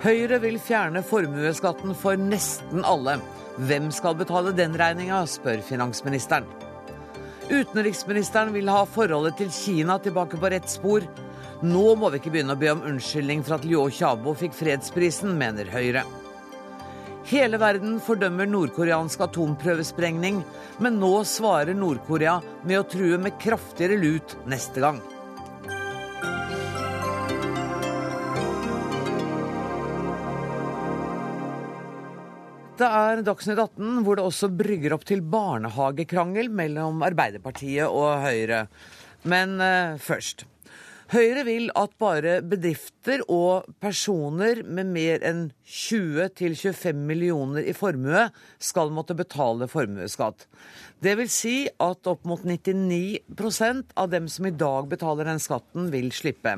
Høyre vil fjerne formuesskatten for nesten alle. Hvem skal betale den regninga, spør finansministeren. Utenriksministeren vil ha forholdet til Kina tilbake på rett spor. Nå må vi ikke begynne å be om unnskyldning for at Liu Xiaobo fikk fredsprisen, mener Høyre. Hele verden fordømmer nordkoreansk atomprøvesprengning, men nå svarer Nord-Korea med å true med kraftigere lut neste gang. Det er Dagsnytt 18, hvor det også brygger opp til barnehagekrangel mellom Arbeiderpartiet og Høyre. Men uh, først. Høyre vil at bare bedrifter og personer med mer enn 20-25 millioner i formue skal måtte betale formuesskatt. Det vil si at opp mot 99% av dem som i dag betaler den skatten, vil slippe.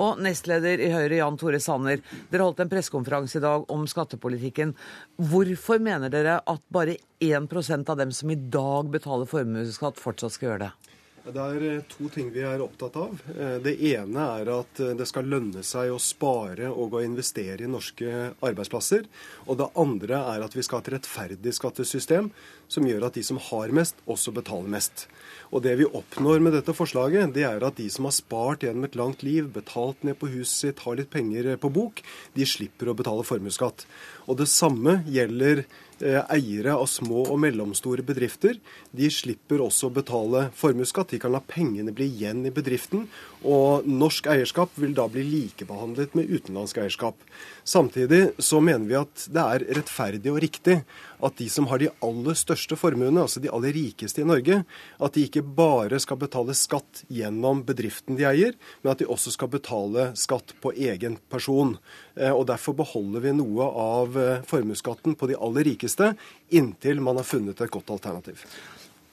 Og nestleder i Høyre, Jan Tore Sanner, dere holdt en pressekonferanse i dag om skattepolitikken. Hvorfor mener dere at bare 1% av dem som i dag betaler formuesskatt, fortsatt skal gjøre det? Det er eh, to ting vi er opptatt av. Eh, det ene er at eh, det skal lønne seg å spare og å investere i norske arbeidsplasser. Og det andre er at vi skal ha et rettferdig skattesystem som gjør at de som har mest, også betaler mest. Og det vi oppnår med dette forslaget, det er at de som har spart gjennom et langt liv, betalt ned på huset sitt, har litt penger på bok, de slipper å betale formuesskatt. Og det samme gjelder eh, eiere av små og mellomstore bedrifter. De slipper også å betale formuesskatt. De kan la pengene bli igjen i bedriften. Og norsk eierskap vil da bli likebehandlet med utenlandsk eierskap. Samtidig så mener vi at det er rettferdig og riktig at de som har de aller største formuene, altså de aller rikeste i Norge, at de ikke bare skal betale skatt gjennom bedriften de eier, men at de også skal betale skatt på egen person. Eh, og Derfor beholder vi noe av eh, formuesskatten på de aller rikeste inntil man har funnet et godt alternativ.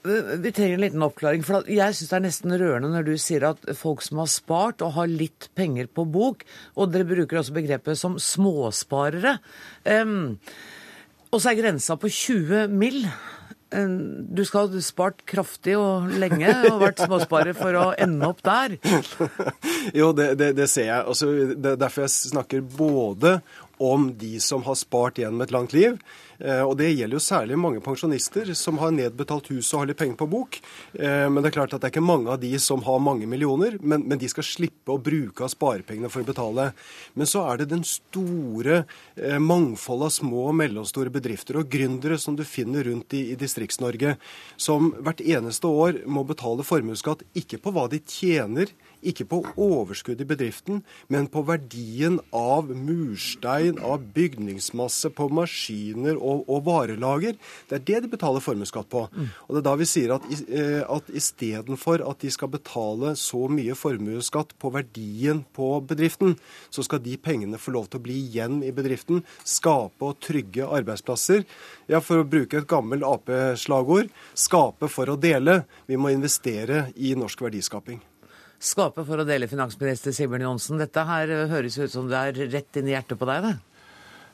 Vi trenger en liten oppklaring. for Jeg syns det er nesten rørende når du sier at folk som har spart og har litt penger på bok, og dere bruker også begrepet som småsparere um, og så er grensa på 20 mill. Du skal ha spart kraftig og lenge og vært småsparer for å ende opp der. jo, det, det, det ser jeg. Altså, det er derfor jeg snakker både om de som har spart gjennom et langt liv, og Det gjelder jo særlig mange pensjonister som har nedbetalt huset og har litt penger på bok. Eh, men det er klart at det er ikke mange av de som har mange millioner, men, men de skal slippe å bruke av sparepengene for å betale. Men så er det den store eh, mangfoldet av små og mellomstore bedrifter og gründere som du finner rundt i, i Distrikts-Norge, som hvert eneste år må betale formuesskatt ikke på hva de tjener, ikke på overskudd i bedriften, men på verdien av murstein, av bygningsmasse, på maskiner og og, og varelager. Det er det de betaler formuesskatt på. Mm. Og det er da vi sier at, eh, at istedenfor at de skal betale så mye formuesskatt på verdien på bedriften, så skal de pengene få lov til å bli igjen i bedriften, skape og trygge arbeidsplasser. Ja, for å bruke et gammelt Ap-slagord skape for å dele. Vi må investere i norsk verdiskaping skape for å dele, finansminister Sigbjørn Johnsen. Dette her høres ut som det er rett inn i hjertet på deg, det?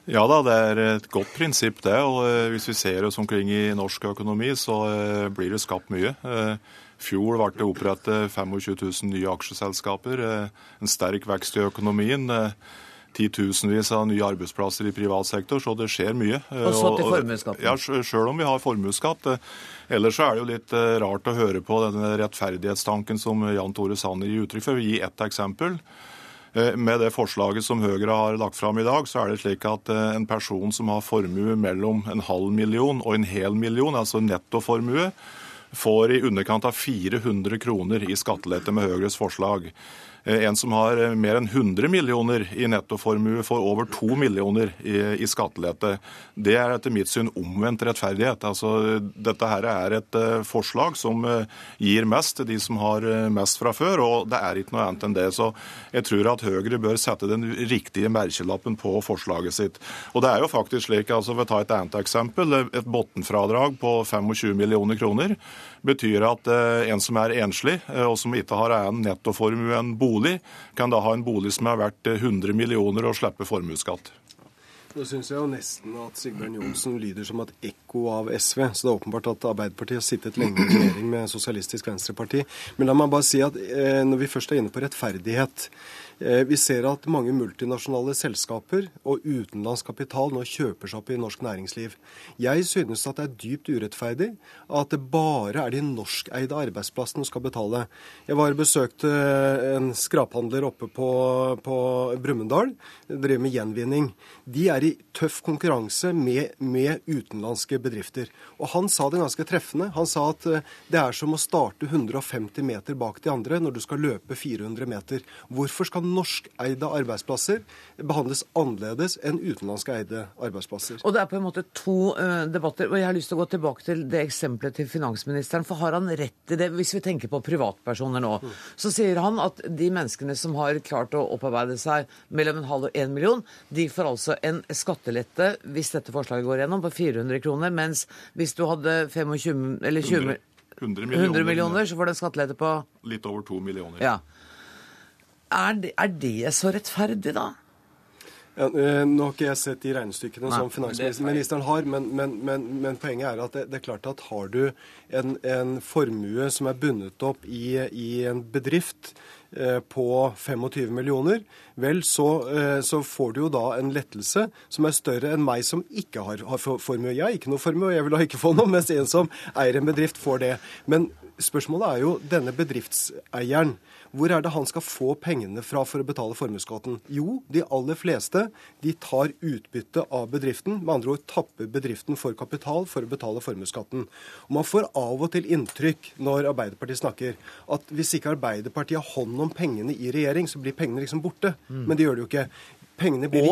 Ja da, det er et godt prinsipp det. og eh, Hvis vi ser oss omkring i norsk økonomi, så eh, blir det skapt mye. I eh, fjor ble det opprettet 25 000 nye aksjeselskaper. En sterk vekst i økonomien. Titusenvis av nye arbeidsplasser i privat sektor, så det skjer mye. Og så til formuesskatten. Ja, Sjøl om vi har formuesskatt. Ellers så er det jo litt rart å høre på denne rettferdighetstanken som Jan Tore Sanner gir uttrykk for. Vi gir ett eksempel. Eh, med det forslaget som Høyre har lagt fram i dag, så er det slik at eh, en person som har formue mellom en halv million og en hel million, altså nettoformue, får i underkant av 400 kroner i skattelette med Høyres forslag. Eh, en som har eh, mer enn 100 millioner i nettoformue, får over 2 millioner i, i skattelette. Det er etter mitt syn omvendt rettferdighet. Altså, dette her er et uh, forslag som gir mest til de som har mest fra før, og det er ikke noe annet enn det. Så jeg tror at Høyre bør sette den riktige merkelappen på forslaget sitt. Og det er jo faktisk slik, altså For å ta et annet eksempel, et bunnfradrag på 25 millioner kroner betyr at en som er enslig, og som ikke har en nettoformue, en bolig, kan da ha en bolig som er verdt 100 eh, millioner og slippe formuesskatt. Nå syns jeg jo nesten at Sigbjørn Johnsen lyder som et ekko av SV. Så det er åpenbart at Arbeiderpartiet har sittet lenge i regjering med Sosialistisk Venstreparti. Men la meg bare si at eh, når vi først er inne på rettferdighet Eh, vi ser at mange multinasjonale selskaper og utenlandsk kapital nå kjøper seg opp i norsk næringsliv. Jeg synes at det er dypt urettferdig at det bare er de norskeide arbeidsplassene som skal betale. Jeg var og besøkte en skraphandler oppe på, på Brumunddal. Driver med gjenvinning. De er i tøff konkurranse med, med utenlandske bedrifter. Og han sa det ganske treffende. Han sa at eh, det er som å starte 150 meter bak de andre når du skal løpe 400 meter. Hvorfor skal norskeide arbeidsplasser behandles annerledes enn utenlandske eide arbeidsplasser? Og det er på en måte to uh, debatter. og Jeg har lyst til å gå tilbake til det eksempelet til finansministeren. For har han rett i det, hvis vi tenker på privatpersoner nå, mm. så sier han at de menneskene som har klart å opparbeide seg mellom en halv og en million, de får altså en skattelette, hvis dette forslaget går gjennom, på 400 kroner. Mens hvis du hadde 25 eller 20 100 millioner, 100 millioner, så får du en skattelette på Litt over 2 millioner. Ja. Er det, er det så rettferdig, da? Ja, eh, nå har ikke jeg sett de regnestykkene Nei, som finansministeren har, men, men, men, men, poenget er at det, det, er klart at har du en, en formue som er bundet opp i, i en bedrift eh, på 25 millioner, vel, så, eh, så, får du jo da en lettelse som er større enn meg som ikke har, har formue. Jeg har ikke noe formue, og jeg vil da ikke få noe, mens en som eier en bedrift, får det. Men spørsmålet er jo denne bedriftseieren. Hvor er det han skal få pengene fra for å betale formuesskatten? Jo, de aller fleste de tar utbytte av bedriften. Med andre ord tapper bedriften for kapital for å betale formuesskatten. Man får av og til inntrykk når Arbeiderpartiet snakker, at hvis ikke Arbeiderpartiet har hånd om pengene i regjering, så blir pengene liksom borte. Mm. Men det gjør det jo ikke. Pengene blir,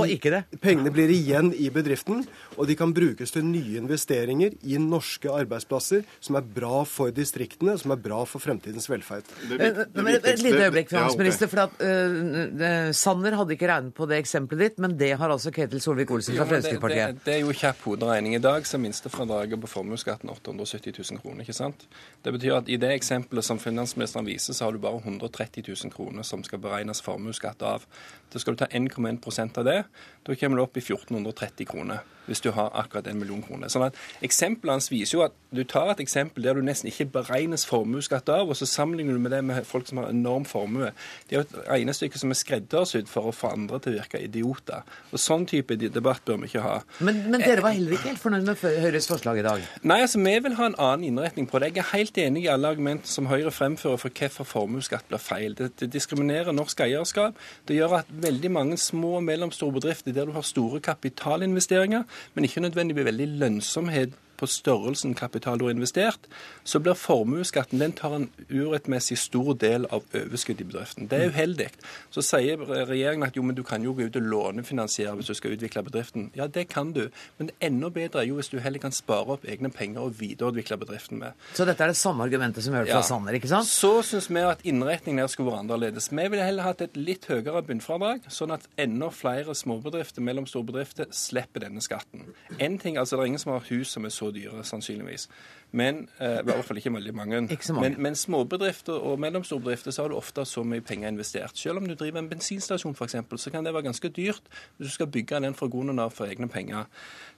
pengene blir, igjen i bedriften, og de kan brukes til nye investeringer i norske arbeidsplasser som er bra for distriktene, som er bra for fremtidens velferd. Et lite øyeblikk, finansminister. for at uh, Sanner hadde ikke regnet på det eksempelet ditt, men det har altså Ketil Solvik-Olsen fra Fremskrittspartiet. Det, det, det, er jo kjapp hoderegning. I dag så er minstefradraget på formuesskatten 870 000 kroner. ikke sant? Det betyr at i det eksempelet som finansministeren viser, så har du bare 130 000 kroner som skal beregnes formuesskatt av. Da skal du ta 1,1% av det. Da kommer du opp i 1430 kroner hvis du har akkurat en million kroner. Sånn at Eksemplene hans viser jo at du tar et eksempel der du nesten ikke beregnes formuesskatt av, og så sammenligner du med det med folk som har enorm formue. Det er jo et regnestykke som er skreddersydd for å få andre til å virke idioter. Og Sånn type debatt bør vi ikke ha. Men, men dere var heller ikke helt fornøyd med Høyres forslag i dag? Nei, altså vi vil ha en annen innretning på det. Jeg er helt enig i alle argumenter som Høyre fremfører for hvorfor formuesskatt blir feil. Det, det diskriminerer norsk eierskap. Det gjør at veldig mange små og mellomstore bedrifter der du har store kapitalinvesteringer, men ikke nødvendigvis veldig lønnsomhet på størrelsen kapital du har investert, så blir formuesskatten den tar en urettmessig stor del av overskuddet i bedriften. Det er uheldig. Så sier regjeringen at jo, men du kan jo gå ut og lånefinansiere hvis du skal utvikle bedriften. Ja, det kan du, men enda bedre er jo hvis du heller kan spare opp egne penger og videreutvikle bedriften med. Så dette er det samme argumentet som vi hørte fra ja. Sanner, ikke sant? Så syns vi at innretningen her skulle vært annerledes. Vi ville heller hatt et litt høyere bunnfradrag, sånn at enda flere småbedrifter, mellomstore bedrifter, slipper denne skatten. En ting, altså Det er ingen som har hus som er så dyre, sannsynligvis. Men eh, i hvert fall ikke veldig mange. Ikke mange. Men, men småbedrifter og mellomstore bedrifter så har du ofte så mye penger investert. Selv om du driver en bensinstasjon f.eks., så kan det være ganske dyrt hvis du skal bygge den fra grunnen av for egne penger.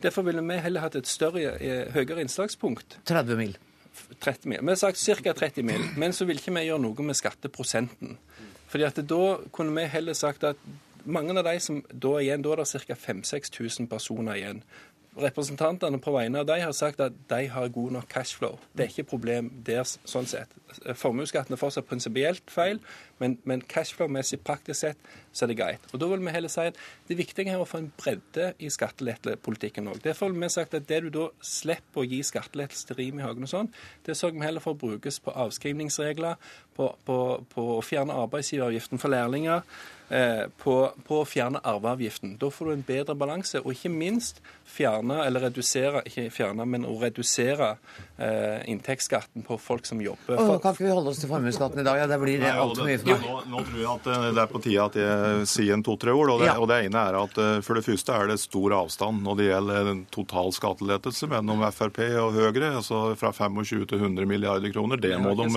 Derfor ville vi heller hatt et større, eh, høyere innslagspunkt. 30 mil. 30 mil. Vi har sagt ca. 30 mil. Men så vil ikke vi gjøre noe med skatteprosenten. Fordi at Da kunne vi heller sagt at mange av de som da igjen, da er det ca. 5000-6000 personer igjen representantene på vegne av de har sagt at de har god nok cashflow. Det er ikke problem der sånn sett. Formuesskatten er fortsatt prinsipielt feil, men, men cashflow-messig praktisk sett så er det greit. Og da vil vi heller si at Det viktige er å få en bredde i skattelettepolitikken òg. Derfor har vi sagt at det du da slipper å gi skattelettelse til Rimi Hagen og sånn, det sørger vi heller for å brukes på avskrivningsregler, på, på, på å fjerne arbeidsgiveravgiften for lærlinger. Eh, på, på, å fjerne arveavgiften. Da får du en bedre balanse, og ikke minst fjerne, eller redusere, ikke fjerne, men å redusere eh, inntektsskatten på folk som jobber. For... kan ikke vi holde oss til formuesskatten i dag? Ja, det blir altfor mye Nå, nå, tror jeg at eh, det er på tide at jeg sier en to-tre ord. Og det, ja. og det, ene er at eh, for det første er det stor avstand når det gjelder total skattelettelse mellom Frp og Høyre, altså fra 25 til 100 milliarder kroner. Det må, de,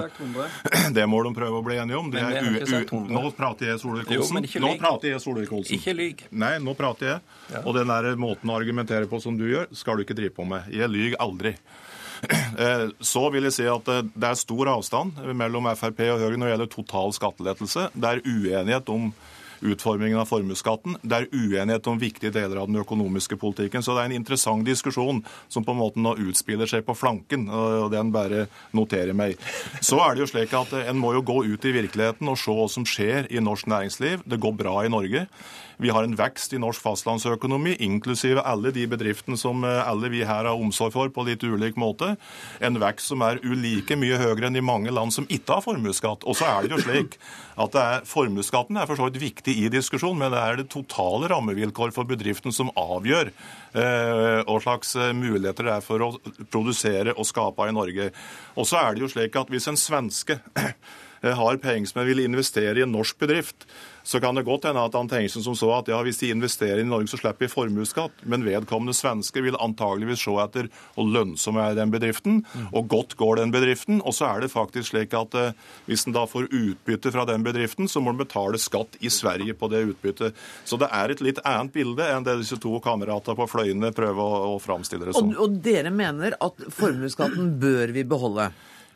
det må de prøve å bli enige om. Det er u, nå prater jeg Solvik-Olsen. Nå prater jeg, Solvik-Olsen. Ikke lyg. Nei, nå prater jeg. Ja. Og den der måten å argumentere på som du gjør, skal du ikke drive på med. Jeg lyver aldri. Eh, så vil jeg si at eh, det er stor avstand mellom Frp og Høyre når det gjelder total skattelettelse. Det er uenighet om utformingen av formuesskatten. Det er uenighet om viktige deler av den økonomiske politikken. Så det er en interessant diskusjon som på en måte nå utspiller seg på flanken, og den bare noterer meg. Så er det jo slik at En må jo gå ut i virkeligheten og se hva som skjer i norsk næringsliv. Det går bra i Norge. Vi har en vekst i norsk fastlandsøkonomi, inklusive alle de bedriftene som eh, alle vi her har omsorg for på litt ulik måte. En vekst som er ulike mye høyere enn i mange land som ikke har formuesskatt. Og så er det jo slik at er, formuesskatten er for så vidt viktig i diskusjonen, men det er det totale rammevilkår for bedriften som avgjør eh, hva slags eh, muligheter det er for å produsere og skape i Norge. Og så er det jo slik at hvis en svenske har penger som vil investere i en norsk bedrift, så kan det godt hende at han tenker som så at ja, hvis de investerer i Norge, så slipper vi formuesskatt. Men vedkommende svensker vil antageligvis se etter hvor lønnsom er den bedriften, og godt går den bedriften. Og så er det faktisk slik at eh, hvis en da får utbytte fra den bedriften, så må en betale skatt i Sverige på det utbyttet. Så det er et litt annet bilde enn det disse to kameratene på fløyene prøver å, å framstille det som. Og, og dere mener at formuesskatten bør vi beholde?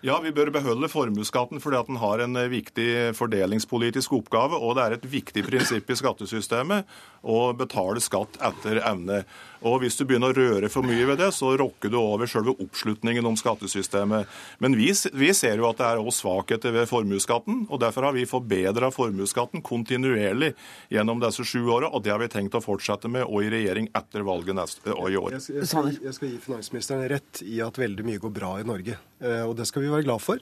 Ja, vi bør beholde formuesskatten fordi at den har en eh, viktig fordelingspolitisk oppgave, og det er et viktig prinsipp i skattesystemet å betale skatt etter evne. Og Hvis du begynner å røre for mye ved det, så rokker du over selve oppslutningen om skattesystemet. Men vi, vi ser jo at det er også svakheter ved formuesskatten, og derfor har vi forbedra formuesskatten kontinuerlig gjennom disse sju åra, og det har vi tenkt å fortsette med og i regjering etter valget neste, og i år. Jeg, jeg, skal, jeg skal gi finansministeren rett i at veldig mye går bra i Norge, eh, og det skal vi være glad for.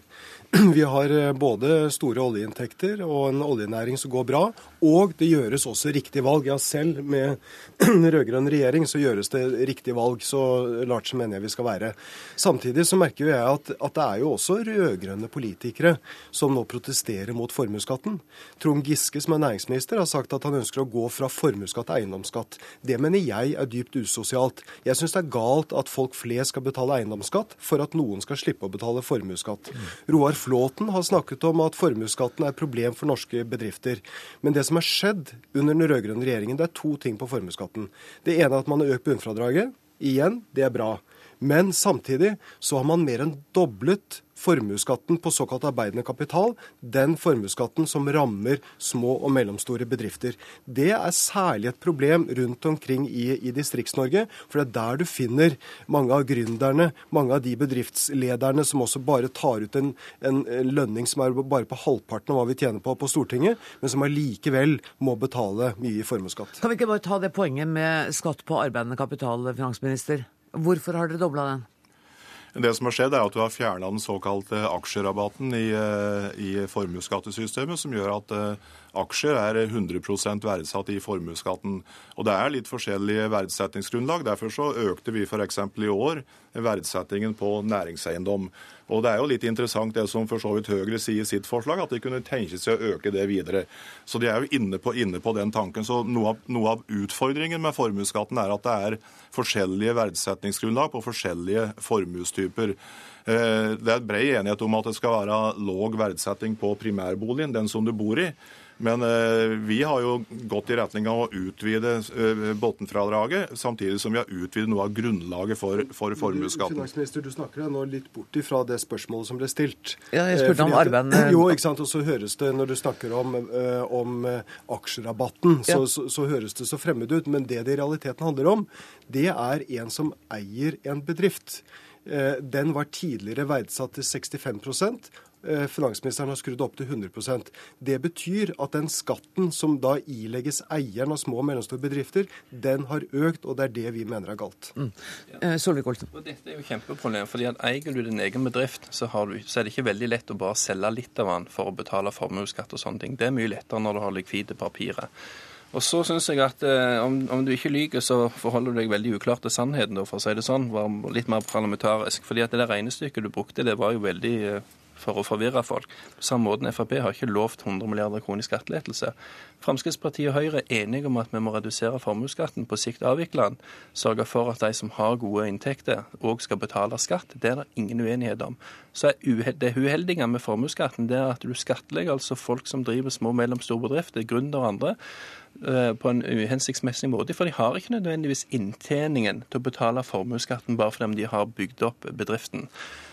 Vi har eh, både store oljeinntekter og en oljenæring som går bra, og det gjøres også riktige valg. Ja, selv med rød-grønn regjering så gjøres det riktige valg. Så large mener jeg vi skal være. Samtidig så merker jo jeg at, at det er jo også rød-grønne politikere som nå protesterer mot formuesskatten. Trond Giske, som er næringsminister, har sagt at han ønsker å gå fra formuesskatt til eiendomsskatt. Det mener jeg er dypt usosialt. Jeg syns det er galt at folk flest skal betale eiendomsskatt for at noen skal slippe å betale formuesskatt. Mm. Roar Flåten har snakket om at formuesskatten er et problem for norske bedrifter. Men det som har skjedd under den rød-grønne regjeringen, det er to ting på formuesskatten. Det ene er at man har økt bunnfradraget. Igjen, det er bra. Men samtidig så har man mer enn doblet formuesskatten på såkalt arbeidende kapital, den formuesskatten som rammer små og mellomstore bedrifter. Det er særlig et problem rundt omkring i, i Distrikts-Norge, for det er der du finner mange av gründerne, mange av de bedriftslederne som også bare tar ut en, en lønning som er bare på halvparten av hva vi tjener på på Stortinget, men som allikevel må betale mye i formuesskatt. Kan vi ikke bare ta det poenget med skatt på arbeidende kapital, finansminister? Hvorfor har dere dobla den? Det som har skjedd, er at du har fjerna den såkalte aksjerabatten i, eh, i formuesskattesystemet, som gjør at eh, aksjer er 100% verdsatt i formuesskatten. Og det er litt forskjellige verdsettingsgrunnlag. Derfor så økte vi f.eks. i år verdsettingen på næringseiendom. Og det er jo litt interessant det som for så vidt Høyre sier i sitt forslag, at de kunne tenke seg å øke det videre. Så de er jo inne på, inne på den tanken. Så noe av, noe av utfordringen med formuesskatten er at det er forskjellige verdsettingsgrunnlag på forskjellige formuestyper. Eh, det er bred enighet om at det skal være låg verdsetting på primærboligen, den som du bor i. Men eh, vi har jo gått i retning av å utvide eh, bunnfradraget, samtidig som vi har utvidet noe av grunnlaget for, for formuesskatten. Finansminister, du snakker deg nå litt bort ifra det spørsmålet som ble stilt. Ja, jeg spurte om arbeid. Jo, ikke sant. Og så høres det, når du snakker om, om aksjerabatten, så, ja. så, så høres det så fremmed ut. Men det det i realiteten handler om, det er en som eier en bedrift. Den var tidligere verdsatt til 65 Eh, finansministeren har skrudd opp til 100% Det betyr at den skatten som da ilegges eieren av små og mellomstore bedrifter, den har økt, og det er det vi mener er galt. Mm. Ja. Solvik-Olsen. Dette er jo kjempeproblem. fordi at Eier du din egen bedrift, så, du, så, er det ikke veldig lett å bare selge litt av den for å betale formuesskatt og sånne ting. Det er mye lettere når du har likvide papirer. Og så syns jeg at eh, om, om, du ikke lyver, så forholder du deg veldig uklart til sannheten, for å si det sånn. Var litt mer parlamentarisk. fordi at det regnestykket du brukte, det var jo veldig eh, for å forvirre folk. På samme måte Frp har ikke lovt 100 milliarder kroner i skattelettelse. Fremskrittspartiet og Høyre er enige om at vi må redusere formuesskatten, på sikt avvikle den. Sørge for at de som har gode inntekter, òg skal betale skatt. Det er det ingen uenighet om. Så er det uheldige med formuesskatten det er at du skattlegger altså folk som driver små og mellomstore bedrifter, gründere og andre, eh, på en uhensiktsmessig måte. For de har ikke nødvendigvis inntjeningen til å betale formuesskatten bare fordi de har bygd opp bedriften.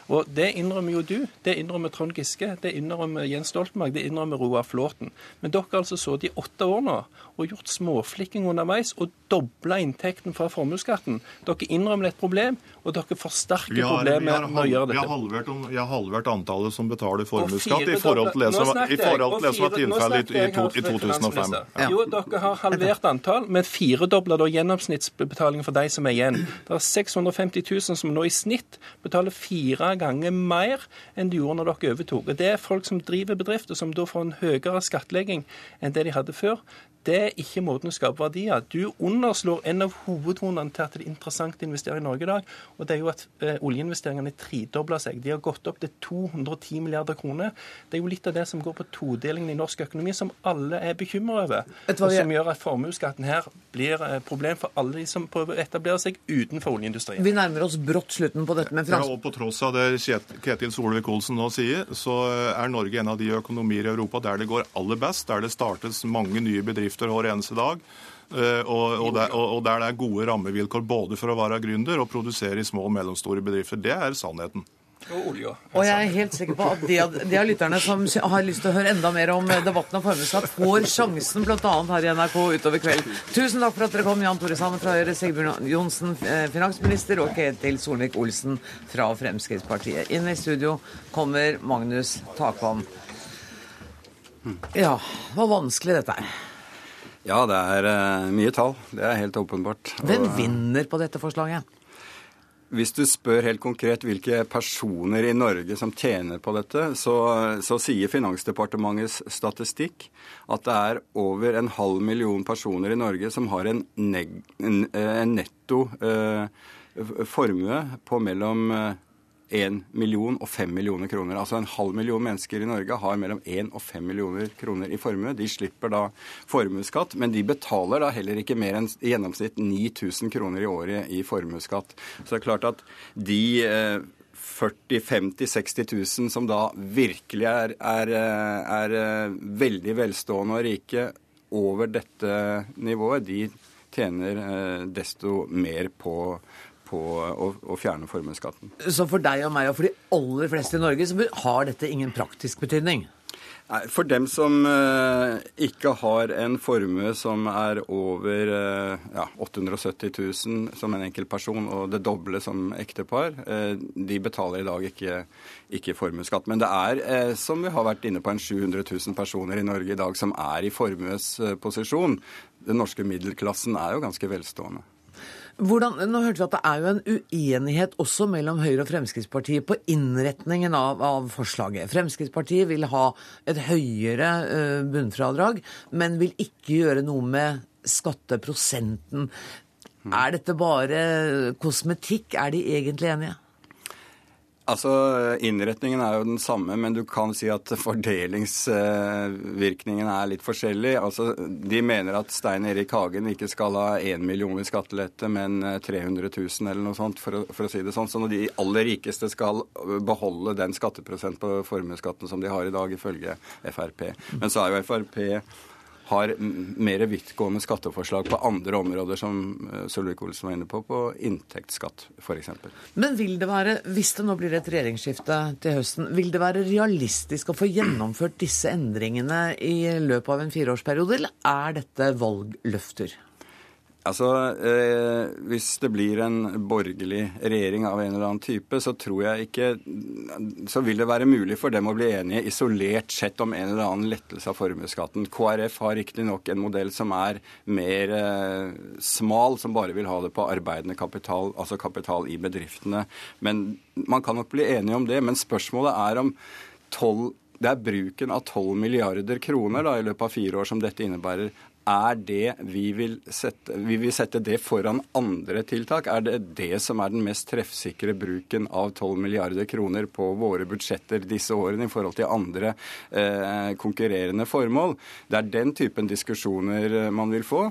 Og Det innrømmer jo du, det innrømmer Trond Giske, det innrømmer Jens Stoltenberg, det innrømmer Roar Flåten. Men dere har altså sittet i åtte år nå og gjort småflikking underveis og dobla inntekten fra formuesskatten. Dere innrømmer et problem, og dere forsterker problemet med å gjøre dette. Vi har halvert, vi har halvert antallet som betaler formuesskatt i forhold til det som var tilfellet i, i, i 2005. Ja. Jo, dere har halvert antall, men firedobla gjennomsnittsbetalingen for de som er igjen. Det er 650 000 som nå i snitt betaler fire ganger mer enn de gjorde når dere overtok. Det er folk som driver bedrifter, som da får en høyere skattlegging enn det de hadde før. Det er ikke måten å skape verdier. Du underslår en av hovedtonene til at det er interessant å investere i Norge i dag. Og det er jo at eh, oljeinvesteringene tredobler seg. De har gått opp til 210 milliarder kroner. Det er jo litt av det som går på todelingen i norsk økonomi, som alle er bekymra over. Og som gjør at formuesskatten her blir et eh, problem for alle de som prøver å etablere seg utenfor oljeindustrien. Vi nærmer oss brått slutten på dette med frans... Ja, og på tross av det Ketil Solvik-Olsen nå sier, så er Norge en av de økonomier i Europa der det går aller best, der det startes mange nye bedrifter bedrifter hver eneste dag. Eh, og, og, der, og, der, det er gode rammevilkår både for å være gründer og produsere i små og mellomstore bedrifter. Det er sannheten. Og olje. Og jeg er helt sikker på at de av, de av lytterne som har lyst til å høre enda mer om debatten om formuesskatt, får sjansen bl.a. her i NRK utover kvelden. Tusen takk for at dere kom, Jan Tore Sanne fra Høyre, Sigbjørn Johnsen, eh, finansminister, og Ketil Solvik-Olsen fra Fremskrittspartiet. Inn i studio kommer Magnus Takvam. Ja, det var vanskelig dette er. Ja, det er uh, mye tall. Det er helt åpenbart. Hvem vinner på dette forslaget? Hvis du spør helt konkret hvilke personer i Norge som tjener på dette, så, så sier Finansdepartementets statistikk at det er over en halv million personer i Norge som har en, neg, en, en netto eh, formue på mellom 1 million og 5 millioner kroner. Altså en halv million mennesker i Norge har mellom 1 og 5 millioner kroner i formue. De slipper da formuesskatt, men de betaler da heller ikke mer enn i gjennomsnitt 9000 kroner i året i formuesskatt. Så det er klart at de 40 50 60 000 som da virkelig er, er, er eh, veldig velstående og rike over dette nivået, de tjener eh, desto mer på på å, å fjerne formuesskatten. Så for deg og meg og for de aller fleste i Norge så har dette ingen praktisk betydning? Nei, For dem som uh, ikke har en formue som er over uh, ja, 870 000 som en enkeltperson, og det doble som ektepar, uh, de betaler i dag ikke, ikke formuesskatt. Men det er, som vi har vært inne på, en 700 000 personer i Norge i dag som er i formuesposisjon. Den norske middelklassen er jo ganske velstående. Hvordan, nå hørte vi at Det er jo en uenighet også mellom Høyre og Fremskrittspartiet på innretningen av, av forslaget. Fremskrittspartiet vil ha et høyere uh, bunnfradrag, men vil ikke gjøre noe med skatteprosenten. Er dette bare kosmetikk? Er de egentlig enige? Altså, Innretningen er jo den samme, men du kan si at fordelingsvirkningen er litt forskjellig. Altså, De mener at Stein Erik Hagen ikke skal ha 1 million i skattelette, men 300 000 eller noe sånt, for å, for å si det sånn. Så når de aller rikeste skal beholde den skatteprosent på formuesskatten som de har i dag, ifølge Frp. Men så er jo Frp har mer vidtgående skatteforslag på andre områder, som eh, Solvik-Olsen var inne på, på inntektsskatt f.eks. Men vil det være, hvis det nå blir et regjeringsskifte til høsten, vil det være realistisk å få gjennomført disse endringene i løpet av en fireårsperiode, eller er dette valgløfter? Altså, eh, Hvis det blir en borgerlig regjering av en eller annen type, så tror jeg ikke Så vil det være mulig for dem å bli enige isolert sett om en eller annen lettelse av formuesskatten. KrF har riktignok en modell som er mer eh, smal, som bare vil ha det på arbeidende kapital, altså kapital i bedriftene. Men Man kan nok bli enige om det. Men spørsmålet er om 12 det er bruken av 12 milliarder kroner da, i løpet av fire år som dette innebærer, er det vi vil sette Vi vil sette det foran andre tiltak? Er det det som er den mest treffsikre bruken av 12 milliarder kroner på våre budsjetter disse årene i forhold til andre eh, konkurrerende formål? Det er den typen diskusjoner eh, man vil få.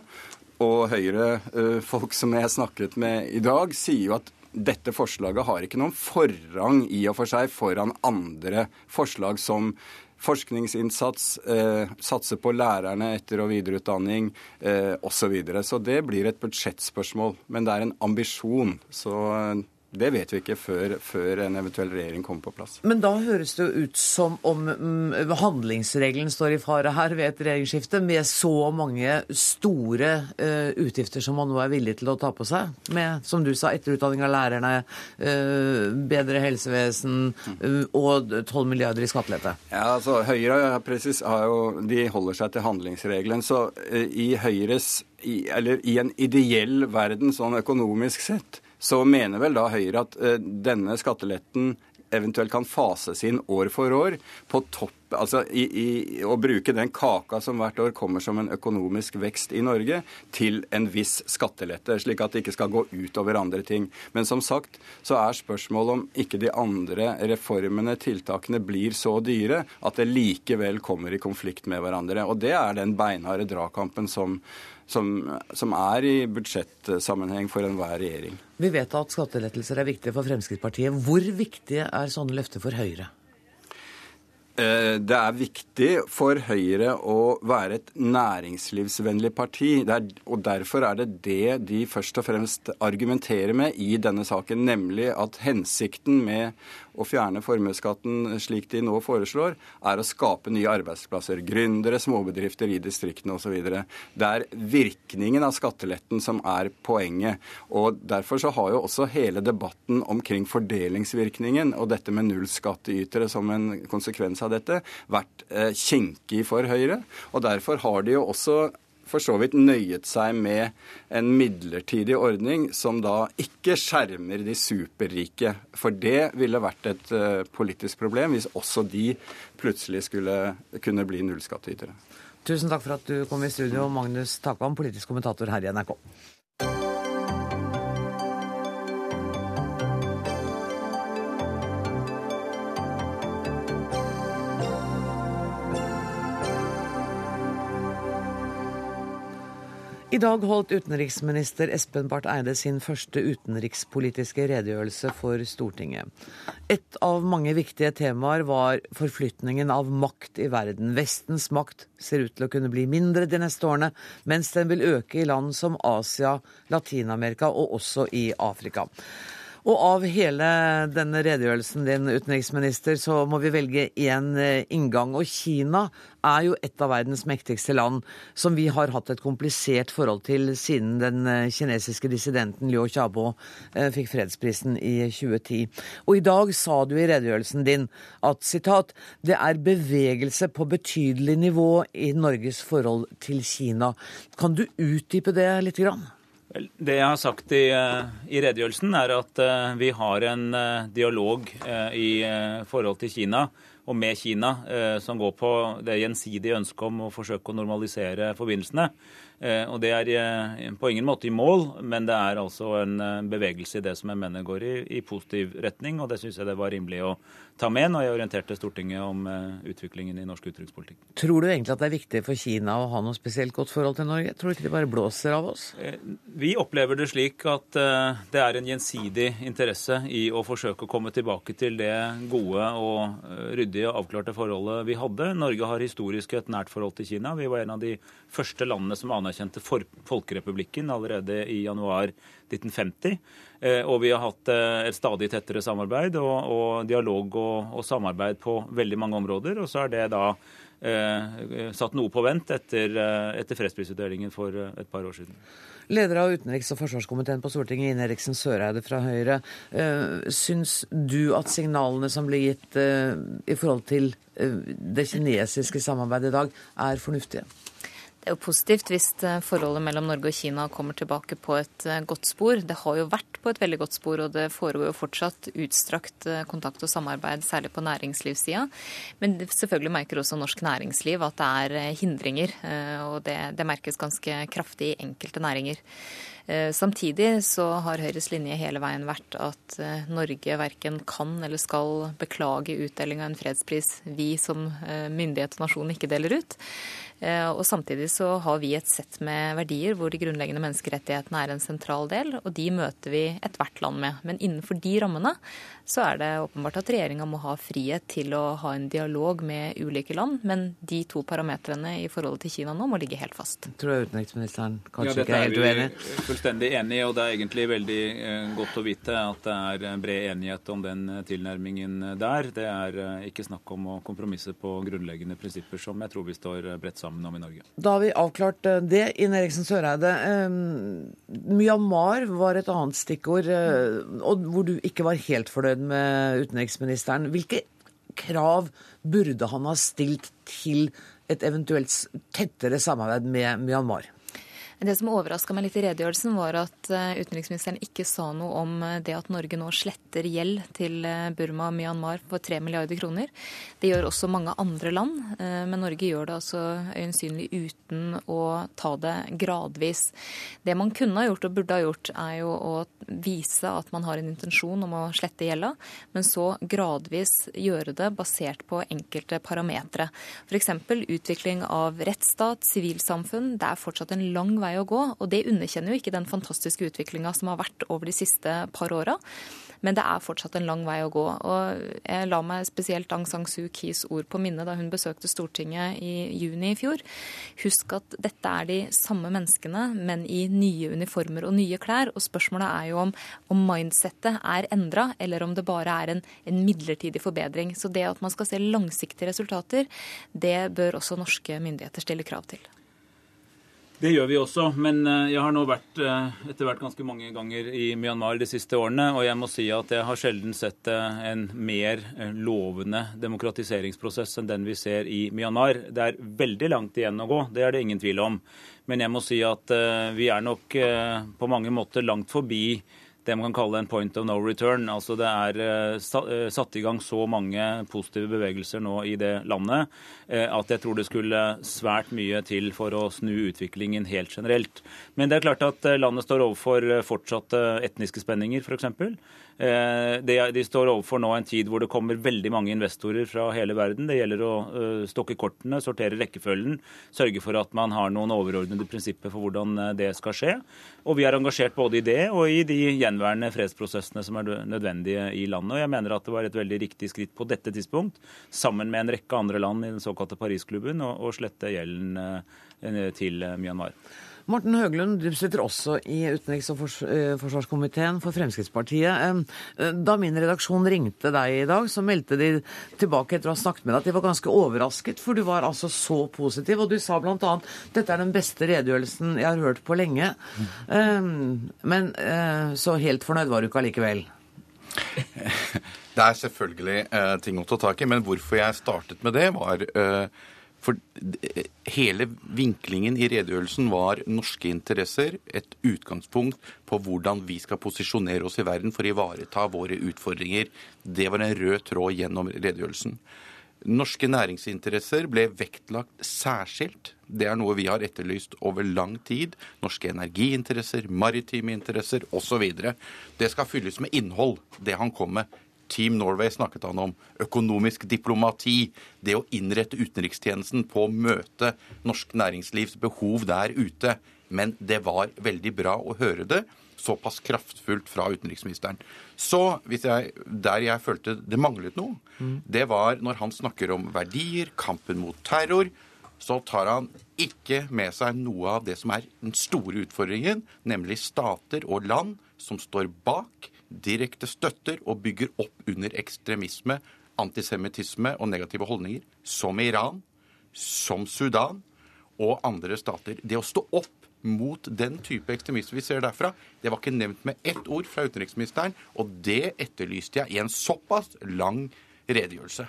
Og Høyre-folk eh, som jeg snakket med i dag, sier jo at dette forslaget har ikke noen forrang i og for seg foran andre forslag som forskningsinnsats, eh, satse på lærerne etter- og videreutdanning eh, osv. Så, videre. så det blir et budsjettspørsmål. Men det er en ambisjon. Så eh, det vet vi ikke før, før, en eventuell regjering kommer på plass. Men da høres det jo ut som om mm, handlingsregelen står i fare her ved et regjeringsskifte, med så mange store uh, utgifter som man nå er villig til å ta på seg. Med, som du sa, etterutdanning av lærerne, uh, bedre helsevesen uh, og 12 milliarder i skattelette. Ja, altså Høyre precis, jo, de holder seg til handlingsregelen. Så i Høyres i, eller i en ideell verden, sånn økonomisk sett, så mener vel da Høyre at uh, denne skatteletten eventuelt kan fases inn år for år på topp altså i, i, Å bruke den kaka som hvert år kommer som en økonomisk vekst i Norge, til en viss skattelette, slik at det ikke skal gå utover andre ting. Men som sagt så er spørsmålet om ikke de andre reformene, tiltakene, blir så dyre at det likevel kommer i konflikt med hverandre. Og det er den beinharde dragkampen som som, som er i budsjettsammenheng for enhver regjering. Vi vet at skattelettelser er viktige for Fremskrittspartiet. Hvor viktige er sånne løfter for Høyre? Eh, det er viktig for Høyre å være et næringslivsvennlig parti. Er, og Derfor er det det de først og fremst argumenterer med i denne saken, nemlig at hensikten med å fjerne formuesskatten slik de nå foreslår, er å skape nye arbeidsplasser. Gründere, småbedrifter i distriktene osv. Det er virkningen av skatteletten som er poenget. og Derfor så har jo også hele debatten omkring fordelingsvirkningen og dette med nullskattytere som en konsekvens av dette vært eh, kinkig for Høyre. og Derfor har de jo også for så vidt nøyet seg med en midlertidig ordning som da ikke skjermer de superrike. For det ville vært et uh, politisk problem hvis også de plutselig skulle kunne bli nullskattytere. Tusen takk for at du kom i studio, Magnus Takam, politisk kommentator her i NRK. I dag holdt utenriksminister Espen Barth Eide sin første utenrikspolitiske redegjørelse for Stortinget. Et av mange viktige temaer var forflytningen av makt i verden. Vestens makt ser ut til å kunne bli mindre de neste årene, mens den vil øke i land som Asia, Latin-Amerika og også i Afrika. Og av hele denne redegjørelsen din, utenriksminister, så må vi velge én eh, inngang. Og Kina er jo et av verdens mektigste land, som vi har hatt et komplisert forhold til siden den eh, kinesiske dissidenten Liu Xiaobo eh, fikk fredsprisen i 2010. Og i dag sa du i redegjørelsen din at sitat, det er bevegelse på betydelig nivå i Norges forhold til Kina. Kan du utdype det litt? Grann? Det jeg har sagt i, eh, i redegjørelsen, er at uh, vi har en uh, dialog i forhold til Kina og med Kina som går på det gjensidige ønsket om å forsøke å normalisere forbindelsene. Og det er på ingen måte i mål, men det er altså en bevegelse i det som jeg mener går i, i positiv retning, og det syns jeg det var rimelig å ta med når jeg orienterte Stortinget om eh, utviklingen i norsk utenrikspolitikk. Tror du egentlig at det er viktig for Kina å ha noe spesielt godt forhold til Norge? Tror du ikke de bare blåser av oss? Eh, vi opplever det slik at eh, det er en gjensidig interesse i å forsøke å komme tilbake til det gode og ryddige og avklarte forholdet vi hadde. Norge har historisk et nært forhold til Kina. Vi var en av de første landene som anerkjente Folkerepublikken allerede i januar 1950. Eh, og vi har hatt eh, et stadig tettere samarbeid og, og dialog og, og, samarbeid på veldig mange områder. Og så er det da eh, satt noe på vent etter, eh, etter fredsprisutdelingen for et par år siden. Leder av utenriks- og forsvarskomiteen på Stortinget, Ine Eriksen Søreide fra Høyre. Syns du at signalene som blir gitt i forhold til det kinesiske samarbeidet i dag, er fornuftige? Det er jo positivt hvis eh, forholdet mellom Norge og Kina kommer tilbake på et eh, godt spor. Det har jo vært på et veldig godt spor, og det foregår jo fortsatt utstrakt eh, kontakt og samarbeid, særlig på næringslivssida. Men selvfølgelig merker også norsk næringsliv at det er hindringer, og det, det merkes ganske kraftig i enkelte næringer. Samtidig så har Høyres linje hele veien vært at Norge verken kan eller skal beklage utdeling av en fredspris vi som myndighet og nasjon ikke deler ut. Eh, og samtidig så har vi et sett med verdier hvor de grunnleggende menneskerettighetene er en sentral del, og de møter vi ethvert land med. Men innenfor de rammene så er det åpenbart at regjeringa må ha frihet til å ha en dialog med ulike land, men de to parametrene i forholdet til Kina nå må ligge helt fast. Tror jeg utenriksministeren kanskje ja, ikke er helt uenig? Vi fullstendig enig, og det er egentlig veldig eh, godt å vite at det er bred enighet om den eh, tilnærmingen der. Det er eh, ikke snakk om å kompromisse på grunnleggende prinsipper som jeg tror vi står bredt sammen om i Norge. Da har vi avklart det. Ine Eriksen Søreide, Myanmar var et annet stikkord, og hvor du ikke var helt fornøyd med utenriksministeren. Hvilke krav burde han ha stilt til et eventuelt tettere samarbeid med Myanmar? Det som overraska meg litt i redegjørelsen, var at eh, utenriksministeren ikke sa noe om eh, det at Norge nå sletter gjeld til eh, Burma og Myanmar for 3 milliarder kroner. Det gjør også mange andre land, men Norge gjør det altså øyensynlig uten å ta det gradvis. Det man kunne ha gjort og burde ha gjort, er jo å vise at man har en intensjon om å slette gjelda, men så gradvis gjøre det basert på enkelte parametere. F.eks. utvikling av rettsstat, sivilsamfunn. Det er fortsatt en lang vei vei å gå. Og det underkjenner jo ikke den fantastiske utviklinga som har vært over de siste par åra. Men det er fortsatt en lang vei å gå. Og jeg la meg spesielt Aung San Suu Kyis ord på minne da hun besøkte Stortinget i juni i fjor. Husk at dette er de samme menneskene, men i nye uniformer og nye klær. Og spørsmålet er jo om, om mindsettet er endra, eller om det bare er en, en midlertidig forbedring. Så det at man skal se langsiktige resultater, det bør også norske myndigheter stille krav til. Det gjør vi også, men eh, jeg har nå vært eh, etter hvert ganske mange ganger i Myanmar de siste årene, og jeg må si at jeg har sjelden sett eh, en mer lovende demokratiseringsprosess enn den vi ser i Myanmar. Det er veldig langt igjen å gå, det er det ingen tvil om. Men jeg må si at vi er nok på mange måter langt forbi det man kan kalle en point of no return. Altså Det er eh, eh, satt i gang så mange positive bevegelser nå i det landet eh, at jeg tror det skulle svært mye til for å snu utviklingen helt generelt. Men det er klart at landet står overfor fortsatte etniske spenninger, f.eks. Eh, de står overfor nå en tid hvor det kommer veldig mange investorer fra hele verden. Det gjelder å eh, stokke kortene, sortere rekkefølgen, sørge for at man har noen overordnede prinsipper for hvordan eh, det skal skje. Og vi er engasjert både i det og i de gjenværende fredsprosessene som er nødvendige i landet. Og jeg mener at det var et veldig riktig skritt på dette tidspunkt, sammen med en rekke andre land i den såkalte Parisklubben, å slette gjelden til Myanmar. Morten Høglund, du sitter også i utenriks- og eh, forsvarskomiteen for Fremskrittspartiet. Eh, da min redaksjon ringte deg i dag, så meldte de tilbake etter å ha snakket med deg at de var ganske overrasket, for du var altså så positiv. Og du sa bl.a. dette er den beste redegjørelsen jeg har hørt på lenge. Eh, men så helt fornøyd var du ikke allikevel? Det er selvfølgelig ting å ta tak i, men hvorfor jeg startet med det, var for hele vinklingen i redegjørelsen var norske interesser, et utgangspunkt på hvordan vi skal posisjonere oss i verden for å ivareta våre utfordringer. Det var en rød tråd gjennom redegjørelsen. Norske næringsinteresser ble vektlagt særskilt. Det er noe vi har etterlyst over lang tid. Norske energiinteresser, maritime interesser osv. Det skal fylles med innhold, det han kom med. Team Norway snakket han om. Økonomisk diplomati. Det å innrette utenrikstjenesten på å møte norsk næringslivs behov der ute. Men det var veldig bra å høre det såpass kraftfullt fra utenriksministeren. Så jeg, der jeg følte det manglet noe, mm. det var når han snakker om verdier, kampen mot terror. Så tar han ikke med seg noe av det som er den store utfordringen, nemlig stater og land som står bak direkte støtter og bygger opp under ekstremisme, antisemittisme og negative holdninger, som Iran, som Sudan og andre stater. Det å stå opp mot den type ekstremisme vi ser derfra, det var ikke nevnt med ett ord fra utenriksministeren, og det etterlyste jeg i en såpass lang redegjørelse.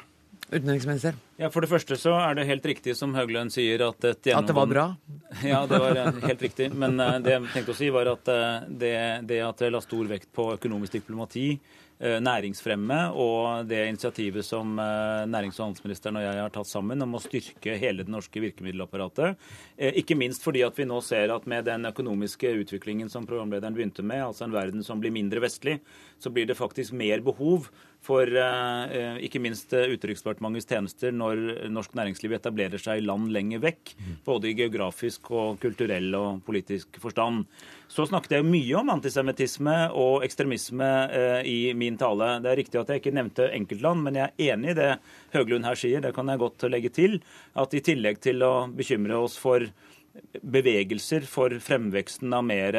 Utenriksminister. Ja, For det første så er det helt riktig som Høglund sier at gjennomgående At det var bra? Ja, det var eh, helt riktig. Men eh, det jeg tenkte å si, var at eh, det, det at det la stor vekt på økonomisk diplomati, næringsfremme og det initiativet som nærings- og handelsministeren og jeg har tatt sammen om å styrke hele det norske virkemiddelapparatet. Ikke minst fordi at vi nå ser at med den økonomiske utviklingen som programlederen begynte med, altså en verden som blir mindre vestlig, så blir det faktisk mer behov for eh, ikke minst eh, Utenriksdepartementets tjenester når norsk næringsliv etablerer seg i land lenger vekk, både i geografisk og kulturell og politisk forstand. Så snakket jeg mye om antisemittisme og ekstremisme eh, i min tale. Det er riktig at jeg ikke nevnte enkeltland, men jeg er enig i det Høglund her sier. Det kan jeg godt legge til. At i tillegg til å bekymre oss for bevegelser for fremveksten av mer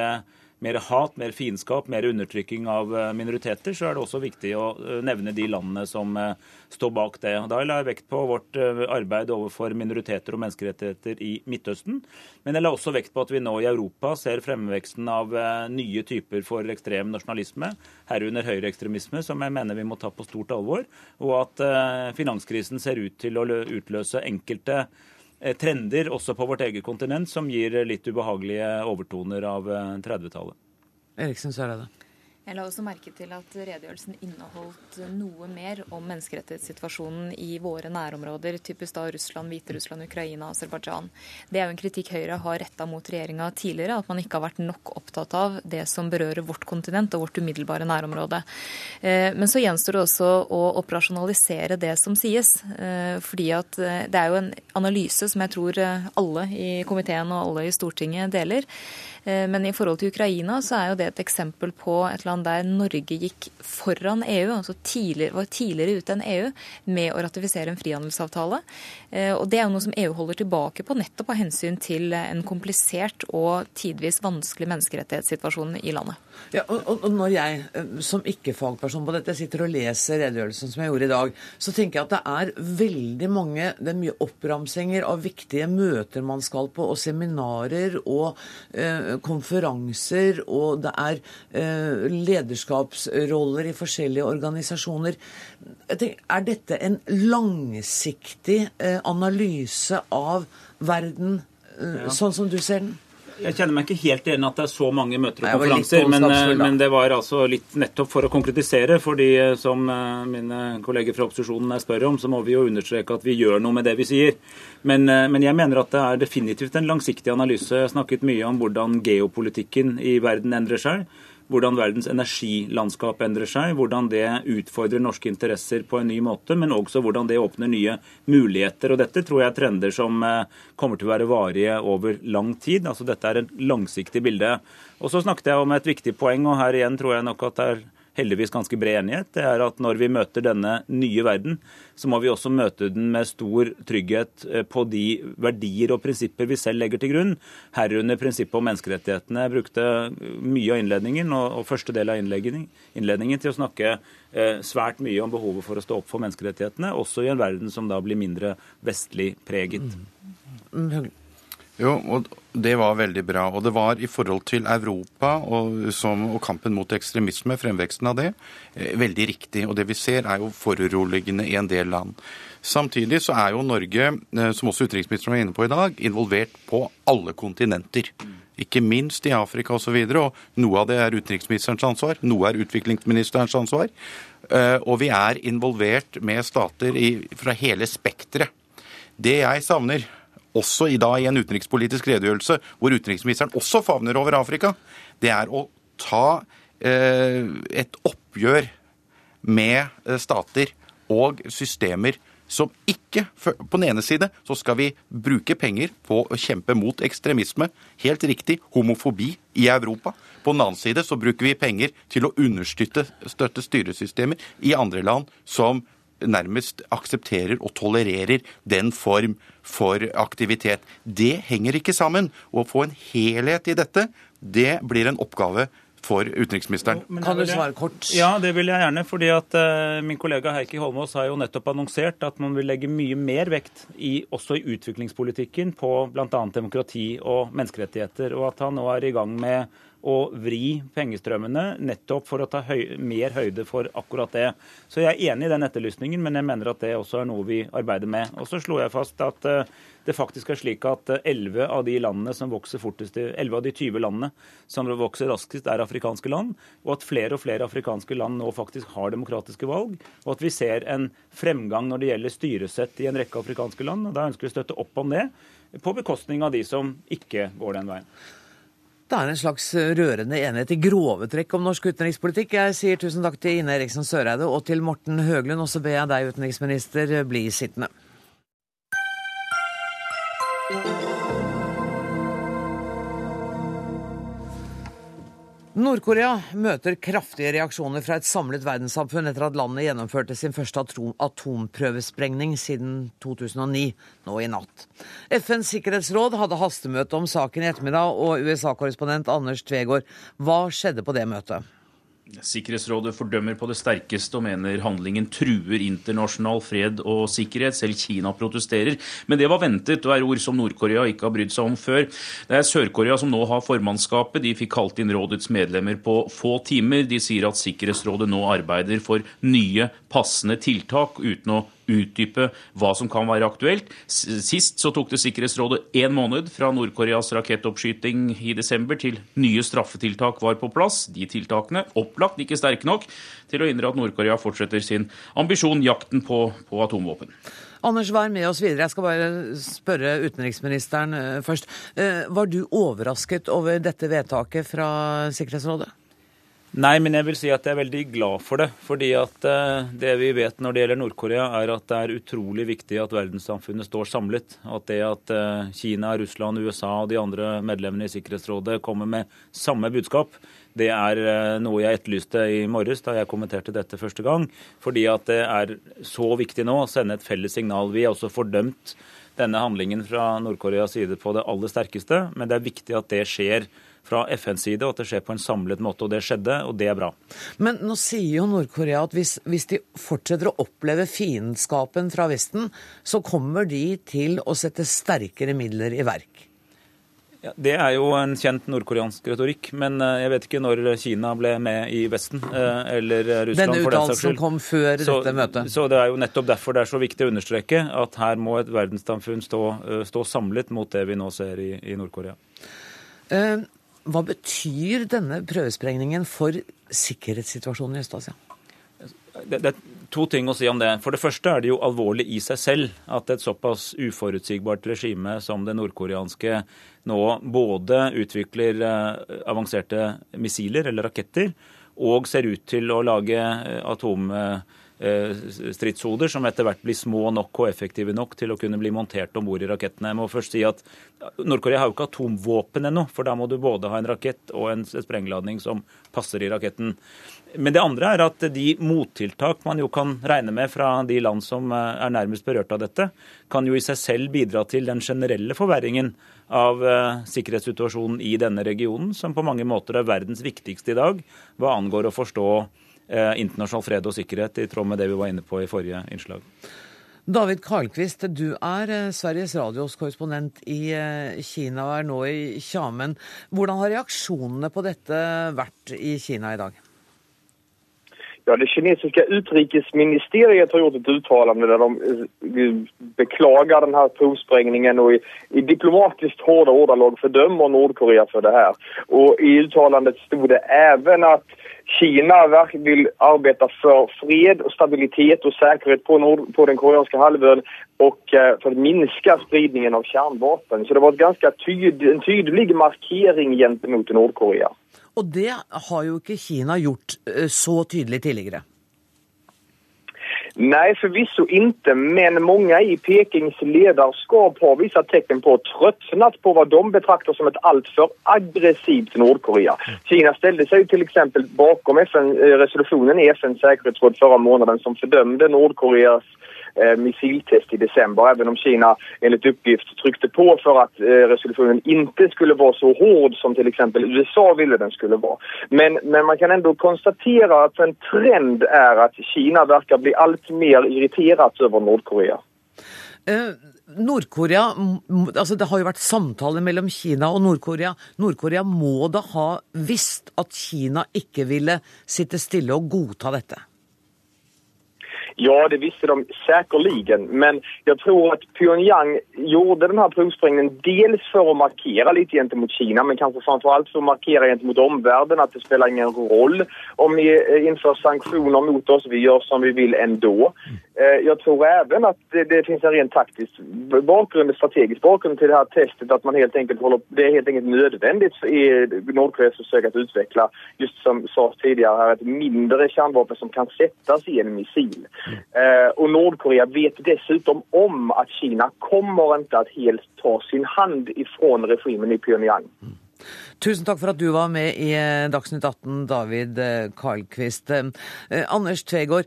mer hat, mer fiendskap, mer undertrykking av eh, minoriteter, så er det også viktig å eh, nevne de landene som eh, står bak det. Da la jeg vekt på vårt arbeid overfor minoriteter og menneskerettigheter i Midtøsten. Men jeg la også vekt på at vi nå i Europa ser fremveksten av nye typer for ekstrem nasjonalisme, herunder høyreekstremisme, som jeg mener vi må ta på stort alvor, og at finanskrisen ser ut til å utløse enkelte trender også på vårt eget kontinent som gir litt ubehagelige overtoner av 30-tallet. Eh, Eriksen Søreide. Jeg la også merke til at redegjørelsen inneholdt noe mer om menneskerettighetssituasjonen i våre nærområder, typisk da Russland, Hviterussland, Ukraina, Aserbajdsjan. Det er jo en kritikk Høyre har retta mot regjeringa tidligere, at man ikke har vært nok opptatt av det som berører vårt kontinent og vårt umiddelbare nærområde. Eh, men så gjenstår det også å operasjonalisere det som sies. Eh, fordi at eh, det er jo en analyse som jeg tror alle i komiteen og alle i Stortinget deler. Men i forhold til Ukraina så er jo det et eksempel på et land der Norge gikk foran EU, altså tidligere, var tidligere ute enn EU, med å ratifisere en frihandelsavtale. Eh, og Det er jo noe som EU holder tilbake på, nettopp av hensyn til en komplisert og tidvis vanskelig menneskerettighetssituasjon i landet. Ja, og, og når jeg eh, som ikke-fagperson på dette sitter og leser redegjørelsen som jeg gjorde i dag, så tenker jeg at det er veldig mange Det er mye oppramsinger av viktige møter man skal på, og seminarer og eh, konferanser, og det er eh, lederskapsroller i forskjellige organisasjoner. Tenker, er dette en langsiktig eh, analyse av verden eh, ja. sånn som du ser den? Jeg kjenner meg ikke helt igjen at det er så mange møter og konferanser. Men, eh, men, det var altså litt nettopp for å konkretisere. fordi som mine kolleger fra opposisjonen spør om, så må vi jo understreke at vi gjør noe med det vi sier. Men, men, jeg mener at det er definitivt en langsiktig analyse. Jeg har snakket mye om hvordan geopolitikken i verden endrer seg hvordan verdens energilandskap endrer seg, hvordan det utfordrer norske interesser på en ny måte, men også hvordan det åpner nye muligheter. Og Dette tror jeg er trender som eh, kommer til å være varige over lang tid. Altså Dette er et langsiktig bilde. Og Så snakket jeg om et viktig poeng, og her igjen tror jeg nok at det er heldigvis ganske bred enighet, det er at når vi møter denne nye verden, så må vi også møte den med stor trygghet eh, på de verdier og prinsipper vi selv legger til grunn, herunder prinsippet om menneskerettighetene. Jeg brukte mye av innledningen og, første del av innledningen til å snakke eh, svært mye om behovet for å stå opp for menneskerettighetene, også i en verden som da blir mindre vestlig preget. Mm. Jo, og det var veldig bra. Og det var i forhold til Europa og, som, og kampen mot ekstremisme, fremveksten av det, eh, veldig riktig. Og det vi ser er jo foruroligende i en del land. Samtidig så er jo Norge, eh, som også utenriksministeren var inne på i dag, involvert på alle kontinenter. Ikke minst i Afrika osv. Og, så og noe av det er utenriksministerens ansvar, noe er utviklingsministerens ansvar. Eh, og vi er involvert med stater i, fra hele spekteret. Det jeg savner, også i dag i en utenrikspolitisk redegjørelse, hvor utenriksministeren også favner over Afrika, det er å ta eh, et oppgjør med eh, stater og systemer som ikke På den ene side så skal vi bruke penger på å kjempe mot ekstremisme. Helt riktig homofobi i Europa. På den annen side så bruker vi penger til å understøtte styresystemer i andre land som nærmest aksepterer og tolererer den form for aktivitet. Det henger ikke sammen. Å få en helhet i dette, det blir en oppgave for utenriksministeren. kan du svare kort? Ja, det vil jeg gjerne. fordi at uh, Min kollega Heikki Holmås har jo nettopp annonsert at man vil legge mye mer vekt i, også i utviklingspolitikken på bl.a. demokrati og menneskerettigheter. Og at han nå er i gang med å vri pengestrømmene nettopp for å ta høy, mer høyde for akkurat det. Så jeg er enig i den etterlysningen, men jeg mener at det også er noe vi arbeider med. Og så slo jeg fast at uh, det faktisk er slik at 11 av de landene som vokser fortest, 11 av de 20 landene som vokser raskest, er afrikanske land, og at flere og flere afrikanske land nå faktisk har demokratiske valg, og at vi ser en fremgang når det gjelder styresett i en rekke afrikanske land. og Da ønsker vi å støtte opp om det, på bekostning av de som ikke går den veien. Det er en slags rørende enighet i grove trekk om norsk utenrikspolitikk. Jeg sier tusen takk til Ine Eriksen Søreide og til Morten Høglund, og så ber jeg deg, utenriksminister, bli sittende. Nord-Korea møter kraftige reaksjoner fra et samlet verdenssamfunn etter at landet gjennomførte sin første atomprøvesprengning siden 2009, nå i natt. FNs sikkerhetsråd hadde hastemøte om saken i ettermiddag, og USA-korrespondent Anders Tvegård, hva skjedde på det møtet? Sikkerhetsrådet fordømmer på det sterkeste og mener handlingen truer internasjonal fred og sikkerhet. Selv Kina protesterer. Men det var ventet og er ord som Nord-Korea ikke har brydd seg om før. Det er Sør-Korea som nå har formannskapet. De fikk kalt inn rådets medlemmer på få timer. De sier at Sikkerhetsrådet nå arbeider for nye, passende tiltak uten å utdype hva som kan være aktuelt. Sist så tok det Sikkerhetsrådet én måned fra Nord-Koreas rakettoppskyting i desember til nye straffetiltak var på plass. De tiltakene, opplagt ikke sterke nok til å hindre at Nord-Korea fortsetter sin ambisjon, jakten på, på atomvåpen. Anders, vær med oss videre. Jeg skal bare spørre utenriksministeren eh, først. Eh, var du overrasket over dette vedtaket fra Sikkerhetsrådet? Nei, men jeg vil si at jeg er veldig glad for det. Fordi at uh, det vi vet når det gjelder Nord-Korea, er at det er utrolig viktig at verdenssamfunnet står samlet. At det at uh, Kina, Russland, USA og de andre medlemmene i Sikkerhetsrådet kommer med samme budskap, det er uh, noe jeg etterlyste i morges da jeg kommenterte dette første gang. Fordi at det er så viktig nå å sende et felles signal. Vi har også fordømt denne handlingen fra Nord-Koreas side på det aller sterkeste, men det er viktig at det skjer fra FNs side, og at det skjer på en samlet måte. Og det skjedde, og det er bra. Men nå sier jo Nord-Korea at hvis, hvis, de fortsetter å oppleve fiendskapen fra Vesten, så kommer de til å sette sterkere midler i verk. Ja, det er jo en kjent nordkoreansk retorikk, men eh, jeg vet ikke når Kina ble med i Vesten. Eh, eller Russland, Denne uttalelsen kom før så, dette møtet. Så det er jo nettopp derfor det er så viktig å understreke at her må et verdenssamfunn stå, eh, stå samlet mot det vi nå ser i, i Nord-Korea. Hva betyr denne prøvesprengningen for sikkerhetssituasjonen i Øst-Asia? Det, det, er to ting å si om det. For det første er det jo alvorlig i seg selv at et såpass uforutsigbart regime som det nordkoreanske nå både utvikler eh, avanserte missiler eller raketter og ser ut til å lage eh, atom Eh, stridshoder som etter hvert blir små nok og effektive nok til å kunne bli montert om bord i rakettene. Jeg må først si at Nord-Korea har jo ikke atomvåpen ennå, for da må du både ha en rakett og en sprengladning som passer i raketten. Men det andre er at de mottiltak man jo kan regne med fra de land som eh, er nærmest berørt av dette, kan jo i seg selv bidra til den generelle forverringen av uh, sikkerhetssituasjonen i denne regionen, som på mange måter er verdens viktigste i dag hva angår å forstå Eh, internasjonal fred og sikkerhet, i tråd med det vi var inne på i forrige innslag. David Karlqvist, du er eh, Sveriges Radios korrespondent i eh, Kina og er nå i Xiamen. Hvordan har reaksjonene på dette vært i Kina i dag? Ja, Det kinesiske utrikesministeriet har gjort et uttalande der de beklager denne provsprengningen og i, i diplomatisk harde ordelag fordømmer Nord-Korea for det her. Og I uttalandet sto det også at Kina vil arbeide for fred og stabilitet og sikkerhet på, på den koreanske halvøen og eh, for å minske spredningen av kjernevåpen. Så det var ganske tyd, en tydelig markering gentemot Nord-Korea. Og det har jo ikke Kina gjort eh, så tydelig tidligere. Nei, förvisso ikke, men mange i Pekings lederskap har vissa tecken på tröttnat på hva de betrakter som et altfor aggressivt Nordkorea. Kina ställde seg till exempel bakom FN-resolusjonen resolutionen i FNs säkerhetsråd förra måneden som fördömde Nordkoreas Eh, missiltest i december, även om Kina enligt uppgift tryckte på för att eh, resolutionen inte skulle vara så hård som till exempel USA ville den skulle vara. Men, men man kan ändå konstatera att en trend är att Kina verkar bli allt mer irriterat över Nordkorea. Eh, Nord-Korea, altså Det har jo vært samtaler mellom Kina og Nord-Korea. Nord-Korea må da ha visst at Kina ikke ville sitte stille og godta dette? Ja, det visste de säkerligen. Men jag tror att Pyongyang gjorde den här dels för att markera lite gentemot Kina men kanske framförallt för att markera gentemot omvärlden att det spelar ingen roll om ni inför sanktioner mot oss, vi gör som vi vill ändå. Jeg Jag tror även att det, det finns en rent taktisk bakgrund, strategisk bakgrund till det här testet. Att man helt enkelt håller, det är helt enkelt nödvändigt i Nordkoreas försök att utveckla, just som sades tidigare här, ett mindre kärnvapen som kan sättas i en missil. Eh, och Nordkorea vet dessutom om att Kina kommer inte att helt ta sin hand ifrån regimen i Pyongyang. Tusen takk for at du var med i eh, Dagsnytt 18, David eh, Karlkvist. Anders Tvegård,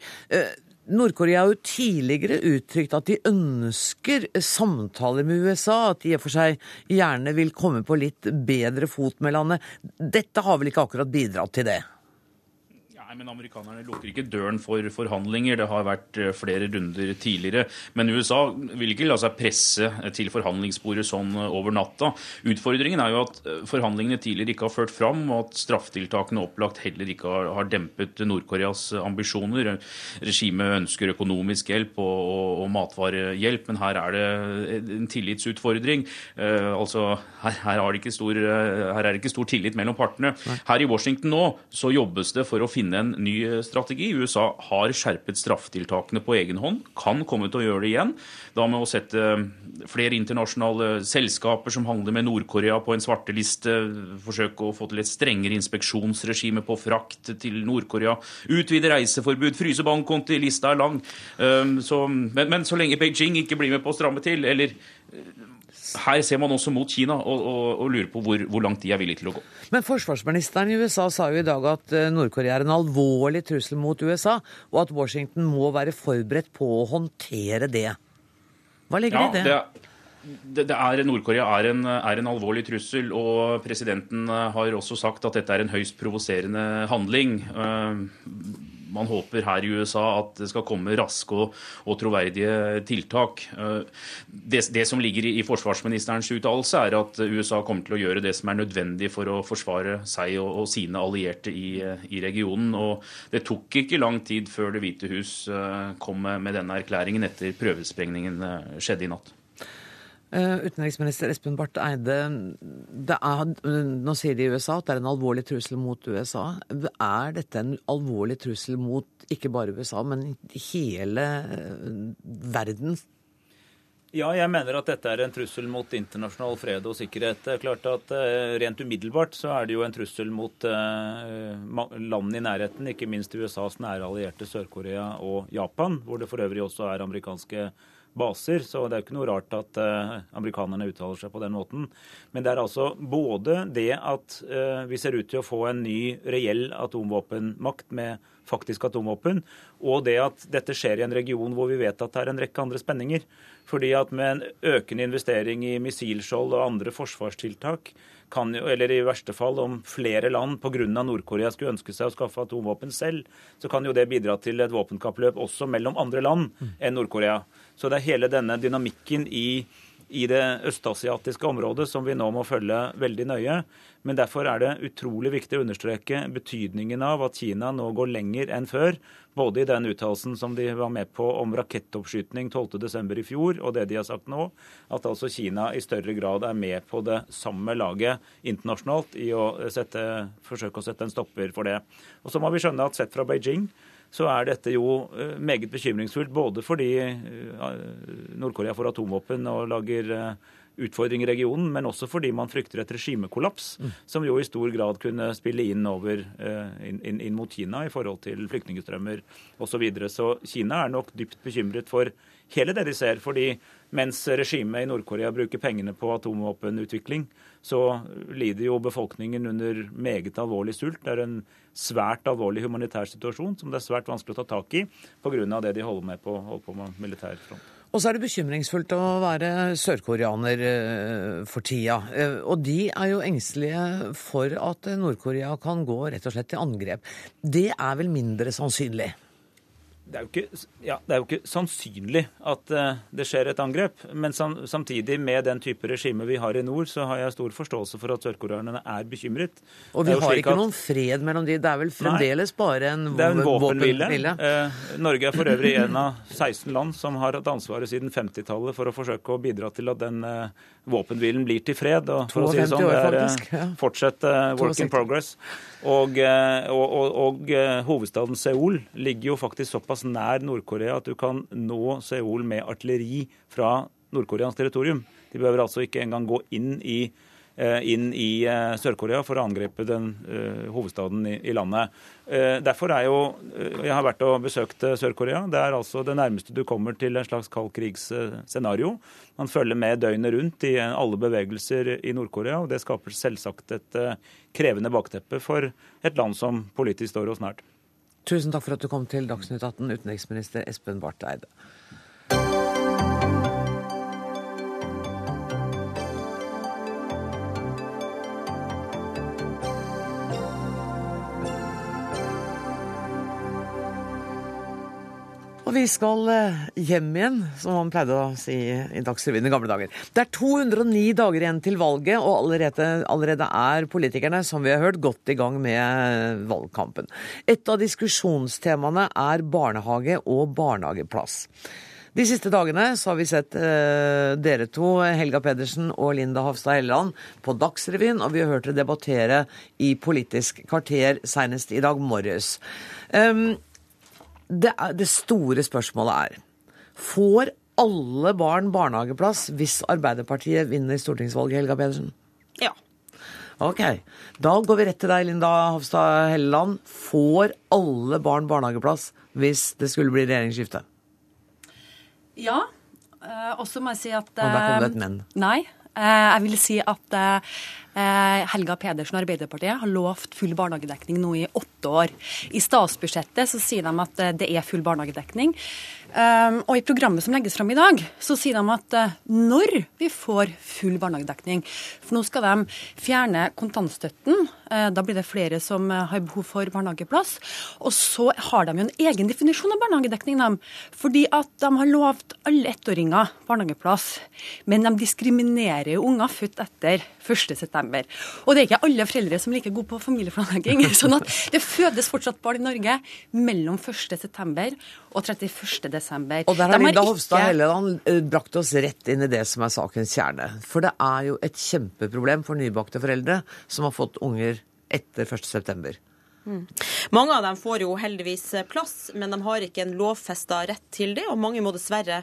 Nord-Korea har jo tidligere uttrykt at de ønsker samtaler med USA, at de i og for seg gjerne vil komme på litt bedre fot med landet. Dette har vel ikke akkurat bidratt til det? Nei, men Amerikanerne lukker ikke døren for forhandlinger. Det har vært eh, flere runder tidligere. Men USA vil ikke la seg presse til forhandlingsbordet sånn eh, over natta. Utfordringen er jo at eh, forhandlingene tidligere ikke har ført fram, og at straffetiltakene opplagt heller ikke har, dempet Nord-Koreas ambisjoner. Regimet ønsker økonomisk hjelp og, og, og, matvarehjelp, men her er det en tillitsutfordring. Uh, altså, her, her, det stor, her, er det ikke stor tillit mellom partene. Her i Washington nå så jobbes det for å finne en ny strategi. USA har skjerpet straffetiltakene på egen hånd, kan komme til å gjøre det igjen. Da med å sette flere internasjonale selskaper som handler med Nord-Korea på en svarteliste, forsøke å få til et strengere inspeksjonsregime på frakt til Nord-Korea, utvide reiseforbud, fryse bankkonti, lista er lang. Så, men, men så lenge Beijing ikke blir med på å stramme til, eller her ser man også mot Kina og, og, og lurer på hvor, hvor, langt de er villige til å gå. Men forsvarsministeren i USA sa jo i dag at eh, Nord-Korea er en alvorlig trussel mot USA, og at Washington må være forberedt på å håndtere det. Hva ligger ja, i det? det det, det er, Nord-Korea er, er, en alvorlig trussel, og presidenten har også sagt at dette er en høyst provoserende handling. Man håper her i USA at det skal komme raske og, og troverdige tiltak. Eh, det, det, som ligger i, i forsvarsministerens uttalelse, er at USA kommer til å gjøre det som er nødvendig for å forsvare seg og, og sine allierte i, i, regionen. Og det tok ikke lang tid før Det hvite hus eh, kom med denne erklæringen etter prøvesprengningen eh, skjedde i natt. Uh, utenriksminister Espen Barth Eide, er, nå sier de i USA at det er en alvorlig trussel mot USA. Er dette en alvorlig trussel mot ikke bare USA, men hele uh, verden? Ja, jeg mener at dette er en trussel mot internasjonal fred og sikkerhet. Det er klart at uh, Rent umiddelbart så er det jo en trussel mot land i nærheten, ikke minst USAs nære allierte Sør-Korea og Japan, hvor det for øvrig også er amerikanske baser. Så det er jo ikke noe rart at uh, amerikanerne uttaler seg på den måten. Men det er altså både det at uh, vi ser ut til å få en ny reell atomvåpenmakt med faktisk atomvåpen, og det at dette skjer i en region hvor vi vet at det er en rekke andre spenninger. Fordi at med en økende investering i missilskjold og andre forsvarstiltak, kan jo, eller i verste fall om flere land pga. Nord-Korea skulle ønske seg å skaffe atomvåpen selv, så kan jo det bidra til et våpenkappløp også mellom andre land enn Nord-Korea. Så det er hele denne dynamikken i, i det østasiatiske området som vi nå må følge veldig nøye. Men derfor er det utrolig viktig å understreke betydningen av at Kina nå går lenger enn før. Både i den uttalelsen som de var med på om rakettoppskyting 12.12. i fjor, og det de har sagt nå, at altså Kina i større grad er med på det samme laget internasjonalt i å sette, forsøke å sette en stopper for det. Og så må vi skjønne at sett fra Beijing så er dette jo eh, meget bekymringsfullt. Både fordi eh, Nord-Korea får atomvåpen og lager utfordringer i regionen, men også fordi man frykter et regimekollaps, mm. som jo i stor grad kunne spille inn, over, inn, inn, inn mot Kina i forhold til flyktningstrømmer osv. Så, videre. så Kina er nok dypt bekymret for hele det de ser. fordi mens regimet i Nord-Korea bruker pengene på atomvåpenutvikling, så lider jo befolkningen under meget alvorlig sult. Det er en svært alvorlig humanitær situasjon som det er svært vanskelig å ta tak i pga. det de holder med på, holder på med militær front. Og så er det bekymringsfullt å være sørkoreaner eh, for tida. Eh, og de er jo engstelige for at Nord-Korea kan gå rett og slett til angrep. Det er vel mindre sannsynlig? Det er, ikke, ja, det er, jo ikke, sannsynlig at uh, det skjer et angrep. Men samtidig, med den type regime vi har i nord, så har jeg stor forståelse for at sørkoreanerne er bekymret. Og vi har ikke at, noen fred mellom de. Det er vel fremdeles nei, bare en, det er en våpenhvile. Uh, Norge er for øvrig en av 16 land som har hatt ansvaret siden 50-tallet for å forsøke å bidra til at den uh, våpenhvilen blir til fred. Og for å si det sånn, det er fortsatt work in progress. Og, og, og, og hovedstaden Seoul ligger jo faktisk såpass nær Nord-Korea at du kan nå Seoul med artilleri fra Nord-Koreans territorium. De behøver altså ikke engang gå inn i Eh, inn i eh, Sør-Korea for å angripe den uh, hovedstaden i, landet. Derfor er jo Jeg har vært og besøkt Sør-Korea. Det er altså det nærmeste du kommer til en slags kald krigsscenario. Man følger med døgnet rundt i alle bevegelser i Nord-Korea, og det skaper selvsagt et krevende bakteppe for et land som politisk står oss nært. Tusen takk for at du kom til Dagsnytt 18, utenriksminister Espen Barth Eide. Vi skal eh, hjem igjen, som man pleide å si i Dagsrevyen i gamle dager. Det er 209 dager igjen til valget, og allerede, allerede, er politikerne, som vi har hørt, godt i gang med valgkampen. Et av diskusjonstemaene er barnehage og barnehageplass. De siste dagene så har vi sett eh, dere to, Helga Pedersen og Linda Hofstad Helleland, på Dagsrevyen, og vi har hørt dere debattere i Politisk kvarter senest i dag morges. Um, det, det store spørsmålet er Får alle barn barnehageplass hvis Arbeiderpartiet vinner stortingsvalget, Helga Pedersen? Ja. Ok. Da går vi rett til deg, Linda Hofstad Helleland. Får alle barn barnehageplass hvis det skulle bli regjeringsskifte? Ja. Eh, og så må jeg si at Og der kom det eh, et men. Nei. Eh, jeg vil si at Helga Pedersen og Arbeiderpartiet har lovt full barnehagedekning nå i åtte år. I statsbudsjettet så sier de at det er full barnehagedekning. Um, og i programmet som legges fram i dag, så sier de at når vi får full barnehagedekning For nå skal de fjerne kontantstøtten. Da blir det flere som har behov for barnehageplass. Og så har de jo en egen definisjon av barnehagedekning, de. Fordi at de har lovt alle ettåringer barnehageplass. Men de diskriminerer jo unger født etter 1.9. Og det er ikke alle foreldre som er like gode på familieplanlegging. sånn at det fødes fortsatt barn i Norge mellom 1. september og 31. desember. Og der har Linda Hofstad Helleland eh, brakt oss rett inn i det som er sakens kjerne. For det er jo et kjempeproblem for nybakte foreldre som har fått unger etter 1.9. Mange av dem får jo heldigvis plass, men de har ikke en lovfesta rett til det. Og mange må dessverre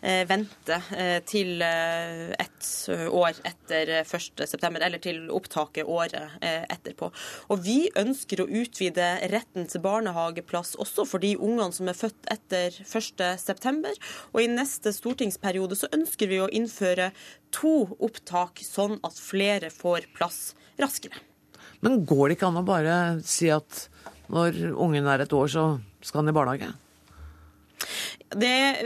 eh, vente eh, til eh, ett år etter 1.9., eller til opptaket året eh, etterpå. Og vi ønsker å utvide retten til barnehageplass også for de ungene som er født etter 1.9. Og i neste stortingsperiode så ønsker vi å innføre to opptak, sånn at flere får plass raskere. Men går det ikke an å bare si at når ungen er et år, så skal han i barnehage? Det,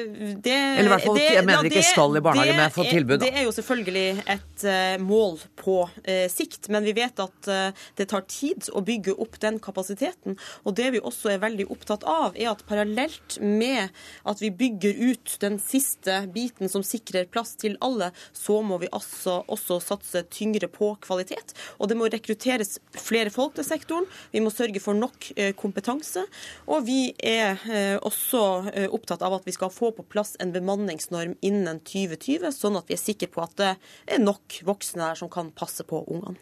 det, Eller i hvert fall, jeg mener ikke skal i barnehage, men få tilbud, da. Det er jo selvfølgelig et uh, mål på uh, sikt, men vi vet at uh, det tar tid å bygge opp den kapasiteten. Og det vi også er veldig opptatt av, er at parallelt med at vi bygger ut den siste biten som sikrer plass til alle, så må vi altså også satse tyngre på kvalitet. Og det må rekrutteres flere folk til sektoren. Vi må sørge for nok kompetanse. Og vi er også opptatt av at vi skal få på plass en bemanningsnorm innen 2020, sånn at vi er sikre på at det er nok voksne der som kan passe på ungene.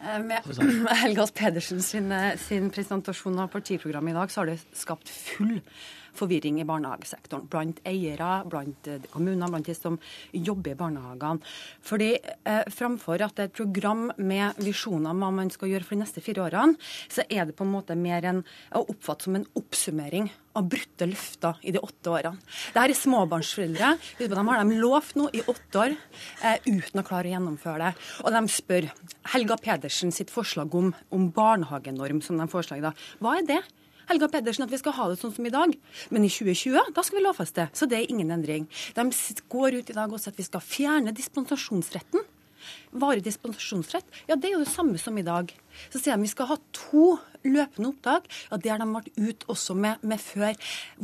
Eh, Med Helgas Pedersen sin, eh, sin presentasjon av partiprogrammet i dag, så har det skapt full forvirring i barnehagesektoren. Blant eiere, blant eh, kommuner, blant de som jobber i barnehagene. Fordi eh, Framfor at det er et program med visjoner om hva man skal gjøre for de neste fire årene, så er det på en måte mer en, å oppfatte som en oppsummering av brutte løfter i de åtte årene. Dette er småbarnsforeldre. De har de lovt noe i åtte år eh, uten å klare å gjennomføre det. Og de spør Helga Pedersen sitt forslag om, om barnehagenorm, som de foreslår i dag. Hva er det? Helga Pedersen at vi skal ha det sånn som i dag, men i 2020 da skal vi lovfeste. Så det er ingen endring. De går ut i dag også at vi skal fjerne dispensasjonsretten. Varig dispensasjonsrett, ja det er jo det samme som i dag. Så sier de vi skal ha to løpende opptak. Ja, det har de vært ut også med, med før.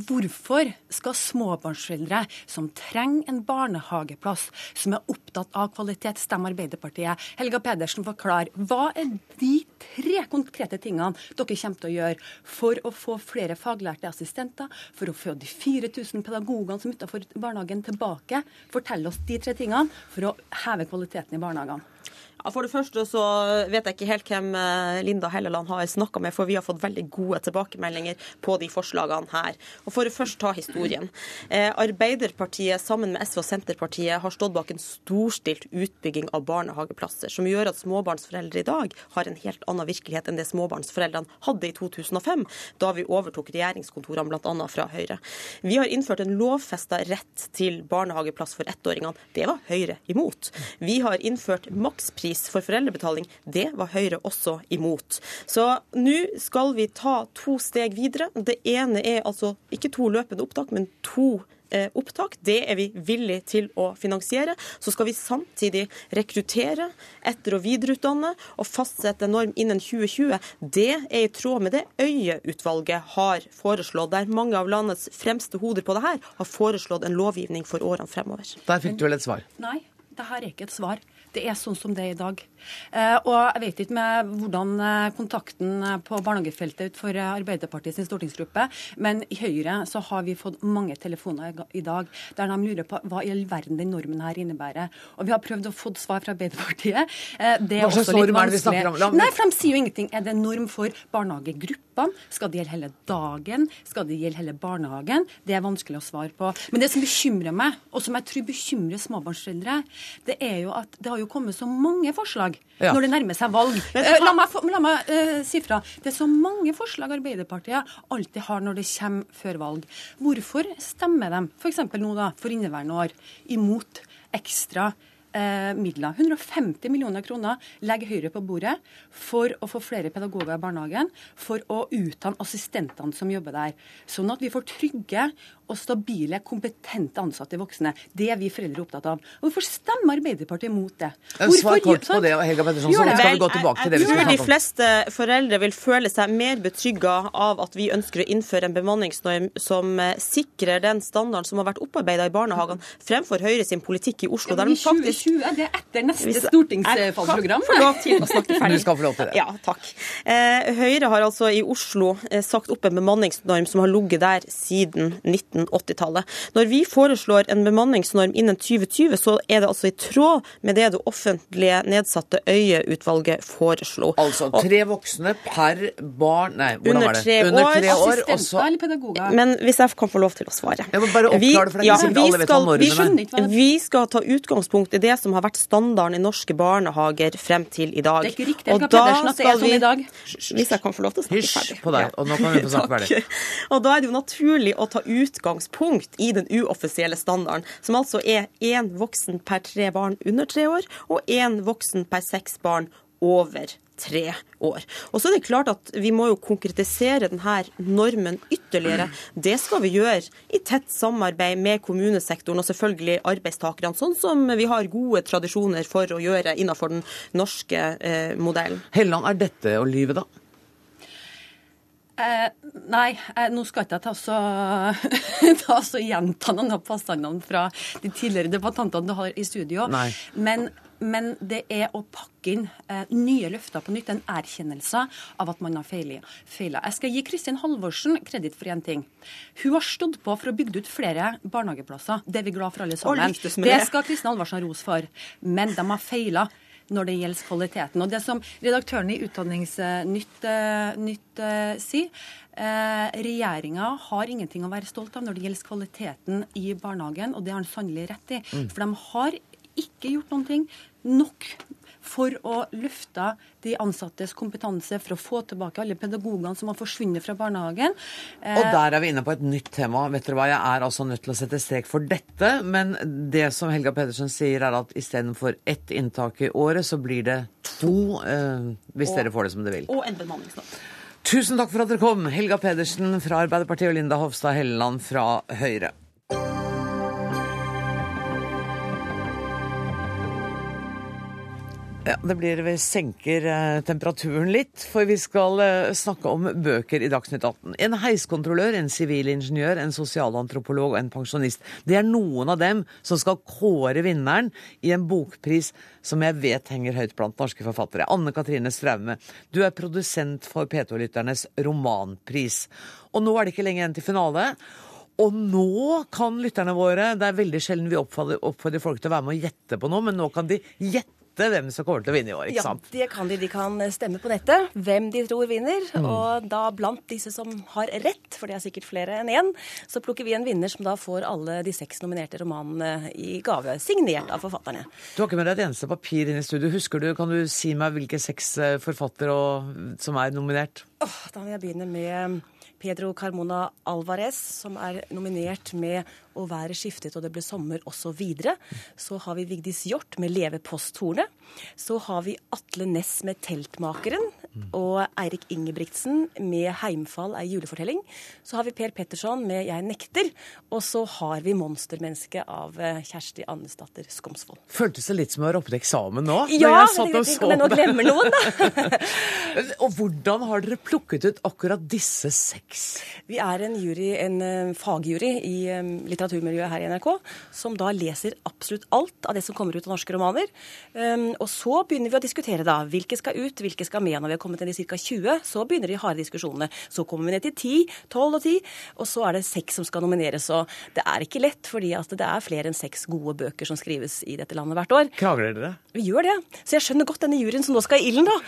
Hvorfor skal småbarnsforeldre som trenger en barnehageplass, som er opptatt av kvalitet, stemme Arbeiderpartiet? Helga Pedersen, forklar. Hva er de tre konkrete tingene dere kommer til å gjøre for å få flere faglærte assistenter, for å få de 4000 pedagogene som er utenfor barnehagen tilbake? Fortell oss de tre tingene for å heve kvaliteten i barnehagene. For det første så vet jeg ikke helt hvem eh, Linda Helleland har snakka med, for vi har fått veldig gode tilbakemeldinger på de forslagene her. Og For å først ta historien. Eh, Arbeiderpartiet sammen med SV og Senterpartiet har stått bak en storstilt utbygging av barnehageplasser, som gjør at småbarnsforeldre i dag har en helt annen virkelighet enn det småbarnsforeldrene hadde i 2005, da vi overtok regjeringskontorene bl.a. fra Høyre. Vi har innført en lovfesta rett til barnehageplass for ettåringene. Det var Høyre imot. Vi har innført makspris for foreldrebetaling. Det var Høyre også imot. Så nå skal vi ta to steg videre. Det ene er altså ikke to løpende opptak, men to eh, opptak. Det er vi villige til å finansiere. Så skal vi samtidig rekruttere, etter- og videreutdanne og fastsette norm innen 2020. Det er i tråd med det Øie-utvalget har foreslått, der mange av landets fremste hoder på det her har foreslått en lovgivning for årene fremover. Der fikk du vel et svar. Nei, det her er ikke et svar. Det er sånn som det er i dag. Eh, og jeg vet ikke med hvordan eh, kontakten på barnehagefeltet utenfor Arbeiderpartiet sin stortingsgruppe, men i Høyre så har vi fått mange telefoner i dag der de lurer på hva i all verden den normen her innebærer. Og vi har prøvd å få svar fra Arbeiderpartiet. Eh, det er Hva også litt vanskelig. om? Nei, for de sier jo ingenting. Er det norm for barnehagegruppene? Skal det gjelde hele dagen? Skal det gjelde hele barnehagen? Det er vanskelig å svare på. Men det som bekymrer meg, og som jeg tror bekymrer småbarnsforeldre, det er jo at det har jo kommet så mange forslag Ja. når det nærmer seg valg. Eh, La meg, la meg eh, si fra. Det er så mange forslag Arbeiderpartiet alltid har når det kommer før valg. Hvorfor stemmer de f.eks. nå da, for inneværende år imot ekstra eh, midler. 150 millioner kroner legger Høyre på bordet for å få flere pedagoger i barnehagen, for å utdanne assistentene som jobber der. Sånn at vi får trygge og stabile, kompetente ansatte voksne. Det er vi foreldre opptatt av. Hvorfor stemmer Arbeiderpartiet mot det? Svar kort på det, Helga Pettersen, så skal vi gå tilbake til det vi skulle de snakke om. fleste foreldre vil føle seg mer betrygga av at vi ønsker å innføre en bemanningsnorm som eh, sikrer den standarden som har vært opparbeida i barnehagene, fremfor Høyre sin politikk i Oslo. der de faktisk 2020, det er etter neste stortingsfallprogram. Få lov til å snakke ferdig. Du skal få lov til det. Ja, takk. Eh, Høyre har altså i Oslo eh, sagt opp en bemanningsnorm som har ligget der siden 1980-tallet. Når vi foreslår en bemanningsnorm innen 2020, så er det altså i tråd med det det offentlige nedsatte Øie-utvalget foreslo. Altså tre voksne per barn Nei, hvordan var det? tre Under tre år, og Assistenter så eller pedagoger? Men hvis jeg kan få lov til å svare. Jeg må bare oppklare det, for det er ikke sikkert alle vet hva normen vi, er. Vi skal ta utgangspunkt i det som har vært standarden i norske barnehager frem til i dag. Det er ikke riktig, da Pedersen, at det er sånn vi- i dag. Hvis jeg kan få lov til å snakke Hysj ferdig. på deg, og nå kan vi få snakke ferdig. Og da er det jo naturlig å ta utgangspunkt i den uoffisielle standarden, som altså er én voksen per tre barn under tre år, og én voksen per seks barn over tre år. Og så er det klart at Vi må jo konkretisere denne normen ytterligere. Det skal vi gjøre i tett samarbeid med kommunesektoren og selvfølgelig arbeidstakerne, sånn som vi har gode tradisjoner for å gjøre innenfor den norske eh, modellen. Helland, er dette å lyve, da? Eh, nei, eh, nå skal ikke jeg ta så, ta så gjenta noen av påstandene fra de tidligere debattantene du har i studio. Men, men det er å pakke inn eh, nye løfter på nytt, en erkjennelse av at man har feila. Jeg skal gi Kristin Halvorsen kreditt for én ting. Hun har stått på for å bygge ut flere barnehageplasser. Det er vi glad for alle sammen. det det. skal Kristin Halvorsen ha ros for. Men de har feila når det gjelder kvaliteten. Og det som redaktøren i Utdanningsnytt eh, nytt, eh, sier, eh, regjeringa har ingenting å være stolt av når det gjelder kvaliteten i barnehagen, og det har han sannelig rett i. Mm. For de har ikke gjort noen ting nok for å løfte de ansattes kompetanse, for å få tilbake alle pedagogene som har forsvunnet fra barnehagen. Eh, Og der er vi inne på et nytt tema. Vet dere hva, Jeg er altså nødt til å sette strek for dette. Men det som Helga Pedersen sier, er at istedenfor ett inntak i året, så blir det to, eh, hvis dere får det som dere vil. Og en bemanningsnorm. Tusen takk for at dere kom, Helga Pedersen fra Arbeiderpartiet og Linda Hofstad Helleland fra Høyre. Ja, Det blir vi senker eh, temperaturen litt, for vi skal eh, snakke om bøker i Dagsnytt 18. En heiskontrollør, en sivilingeniør, en sosialantropolog og en pensjonist. Det er noen av dem som skal kåre vinneren i en bokpris som jeg vet henger høyt blant norske forfattere. Anne Katrine Straume, du er produsent for P2-lytternes romanpris. Og nå er det ikke lenge igjen til finale. Og nå kan lytterne våre Det er veldig sjelden vi oppfordrer, folk til å være med og gjette på noe, men nå kan de gjette gjette hvem som kommer til å vinne i år, ikke Ja, sant? det kan de. De kan stemme på nettet hvem de tror vinner. Mm. Og da blant disse som har rett, for det er sikkert flere enn én, så plukker vi en vinner som da får alle de seks nominerte romanene i gave, signert av forfatterne. Du har ikke med deg et eneste papir inn i studio. Husker du, Kan du si meg hvilke seks eh, forfattere som er nominert? Åh, da vil jeg begynne med Pedro Carmona Alvarez, som er nominert med 'Å været skiftet og det ble sommer' osv. Så har vi Vigdis Hjorth med 'Leve posthornet'. Så har vi Atle Næss med 'Teltmakeren'. Og Eirik Ingebrigtsen med 'Heimfall ei julefortelling'. Så har vi Per Petterson med 'Jeg nekter'. Og så har vi 'Monstermenneske' av eh, Kjersti Andesdatter Skomsvold. Føltes det litt som å ha oppe eksamen nå? Ja, når jeg men satt og så glemmer noen, da. og hvordan har dere plukket ut akkurat disse seks? Vi er en jury, en eh, fagjury i eh, litteraturmiljøet her i NRK, som da leser absolutt alt av det som kommer ut av norske romaner. Um, og så begynner vi å diskutere da, hvilke skal ut, hvilke skal med. Når vi har kommet ned i ca. 20, så begynner de harde diskusjonene. Så kommer vi ned til 10, 12 og 10, og så er det seks som skal nomineres. Og det er ikke lett, fordi at det er flere enn seks gode bøker som skrives i dette landet hvert år. Krangler dere? Vi gjør det. Så jeg skjønner godt denne juryen som nå skal i ilden, da.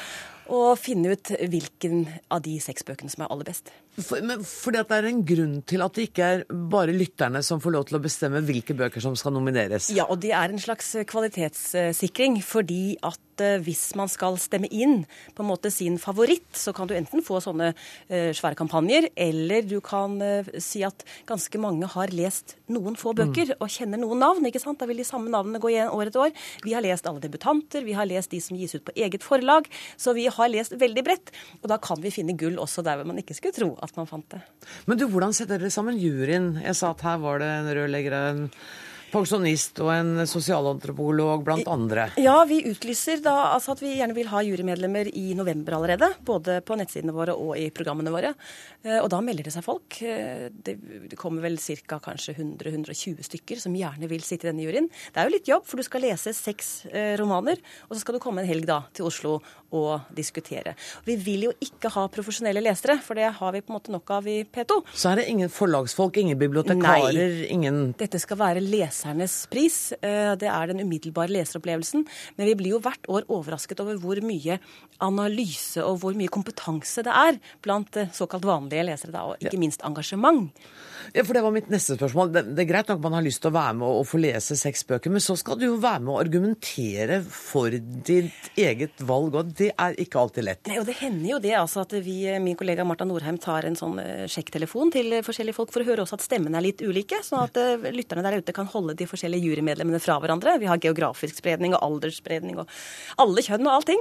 Og finne ut hvilken av de seks bøkene som er aller best. For, men fordi at det er en grunn til at det ikke er bare lytterne som får lov til å bestemme hvilke bøker som skal nomineres. Ja, og det er en slags kvalitetssikring, fordi at eh, hvis man skal stemme inn på en måte sin favoritt, så kan du enten få sånne eh, svære kampanjer, eller du kan eh, si at ganske mange har lest noen få bøker og kjenner noen navn. ikke sant? Da vil de samme navnene gå igjen år etter år. Vi har lest alle debutanter, vi har lest de som gis ut på eget forlag, så vi har lest veldig bredt. Og da kan vi finne gull også der hvor man ikke skulle tro at man fant det. Men du, hvordan setter dere sammen juryen? Jeg sa at her var det en rørlegger, en pensjonist og en sosialantropolog blant andre. Ja, vi utlyser da altså at vi gjerne vil ha jurymedlemmer i november allerede. Både på nettsidene våre og i programmene våre. Eh, Og da melder det seg folk. Eh, Det kommer vel ca. kanskje 100-120 stykker som gjerne vil sitte i denne juryen. Det er jo litt jobb, for du skal lese seks eh, romaner, og så skal du komme en helg da til Oslo og diskutere. Vi vil jo ikke ha profesjonelle lesere, for det har vi på en måte nok av i P2. Så er det ingen forlagsfolk, ingen bibliotekarer, ingen Dette skal være lesernes pris. Eh, Det er den umiddelbare leseropplevelsen. Men vi blir jo hvert år overrasket over hvor mye analyse og hvor mye kompetanse det er blant eh, såkalt vanlige lesere, da, og ikke minst engasjement. Ja, for Det var mitt neste spørsmål. Det, det er greit nok man har lyst til å være med og, og få lese seks bøker, men så skal du jo være med og argumentere for ditt eget valg, og det er ikke alltid lett. Nei, og Det hender jo det altså at vi, min kollega Marta Norheim tar en sånn eh, sjekktelefon til eh, forskjellige folk for å høre også at stemmene er litt ulike, sånn at eh, lytterne der ute kan holde de forskjellige jurymedlemmene fra hverandre. Vi har geografisk spredning og aldersspredning og alle kjønn og allting.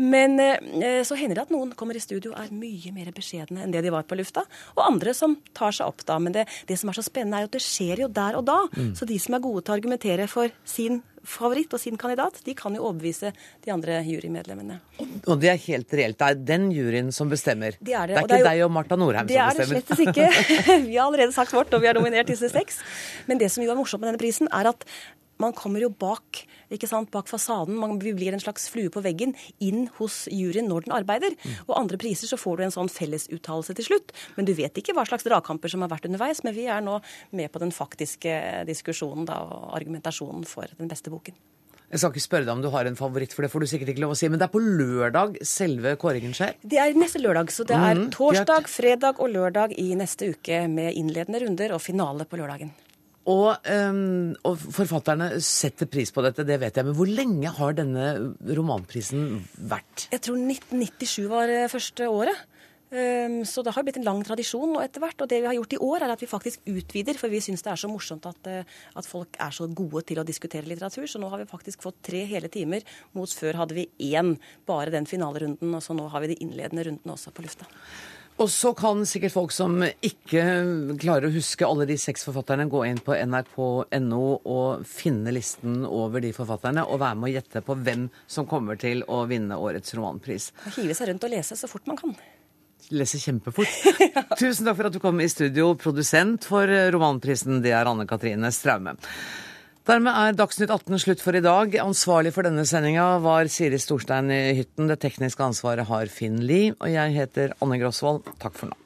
Men eh, så hender det at noen kommer i studio og er mye mer beskjedne enn det de var på lufta, og andre som tar seg opp da. Men det, det som er så spennende, er jo at det skjer jo der og da. Mm. Så de som er gode til å argumentere for sin favoritt og sin kandidat, de kan jo overbevise de andre jurymedlemmene. Og det er helt reelt. Det er den juryen som bestemmer. Det er det. det er og er jo- deg og Marta Norheim det er det bestemmer. slettes ikke. Vi har allerede sagt vårt, og vi har nominert disse seks. Men det som jo er morsomt med denne prisen, er at man kommer jo bak ikke sant, bak fasaden. Man, blir en slags flue på veggen inn hos juryen når den arbeider. Og andre priser så får du en sånn fellesuttalelse til slutt. Men du vet ikke hva slags dragkamper som har vært underveis. Men vi er nå med på den faktiske diskusjonen da, og argumentasjonen for den beste boken. Jeg skal ikke spørre deg om du har en favoritt, for det får du sikkert ikke lov å si. Men det er på lørdag selve kåringen skjer. Det er neste lørdag, så det er Mhm, torsdag, fredag og lørdag i neste uke med innledende runder og finale på lørdagen. Og, um, og forfatterne setter pris på dette, det vet jeg. Men hvor lenge har denne romanprisen vært? Jeg tror 1997 var eh, første året. Um, Så det har blitt en lang tradisjon nå etter hvert. Og det vi har gjort i år, er at vi faktisk utvider, for vi syns det er så morsomt at, eh, at folk er så gode til å diskutere litteratur. Så nå har vi faktisk fått tre hele timer, mot før hadde vi én, bare den finalerunden. Og så nå har vi de innledende rundene også på lufta. Og så kan sikkert folk som ikke klarer å huske alle de seks forfatterne, gå inn på nrk.no og finne listen over de forfatterne, og være med å gjette på hvem som kommer til å vinne årets romanpris. Hive seg rundt og lese så fort man kan. Leser kjempefort. Tusen takk for at du kom i studio. Produsent for romanprisen, det er Anne Katrine Straume. Dermed er Dagsnytt 18 slutt for i dag. Ansvarlig for denne sendinga var Siri Storstein i Hytten. Det tekniske ansvaret har Finn Lie. Og jeg heter Anne Grosvold. Takk for nå.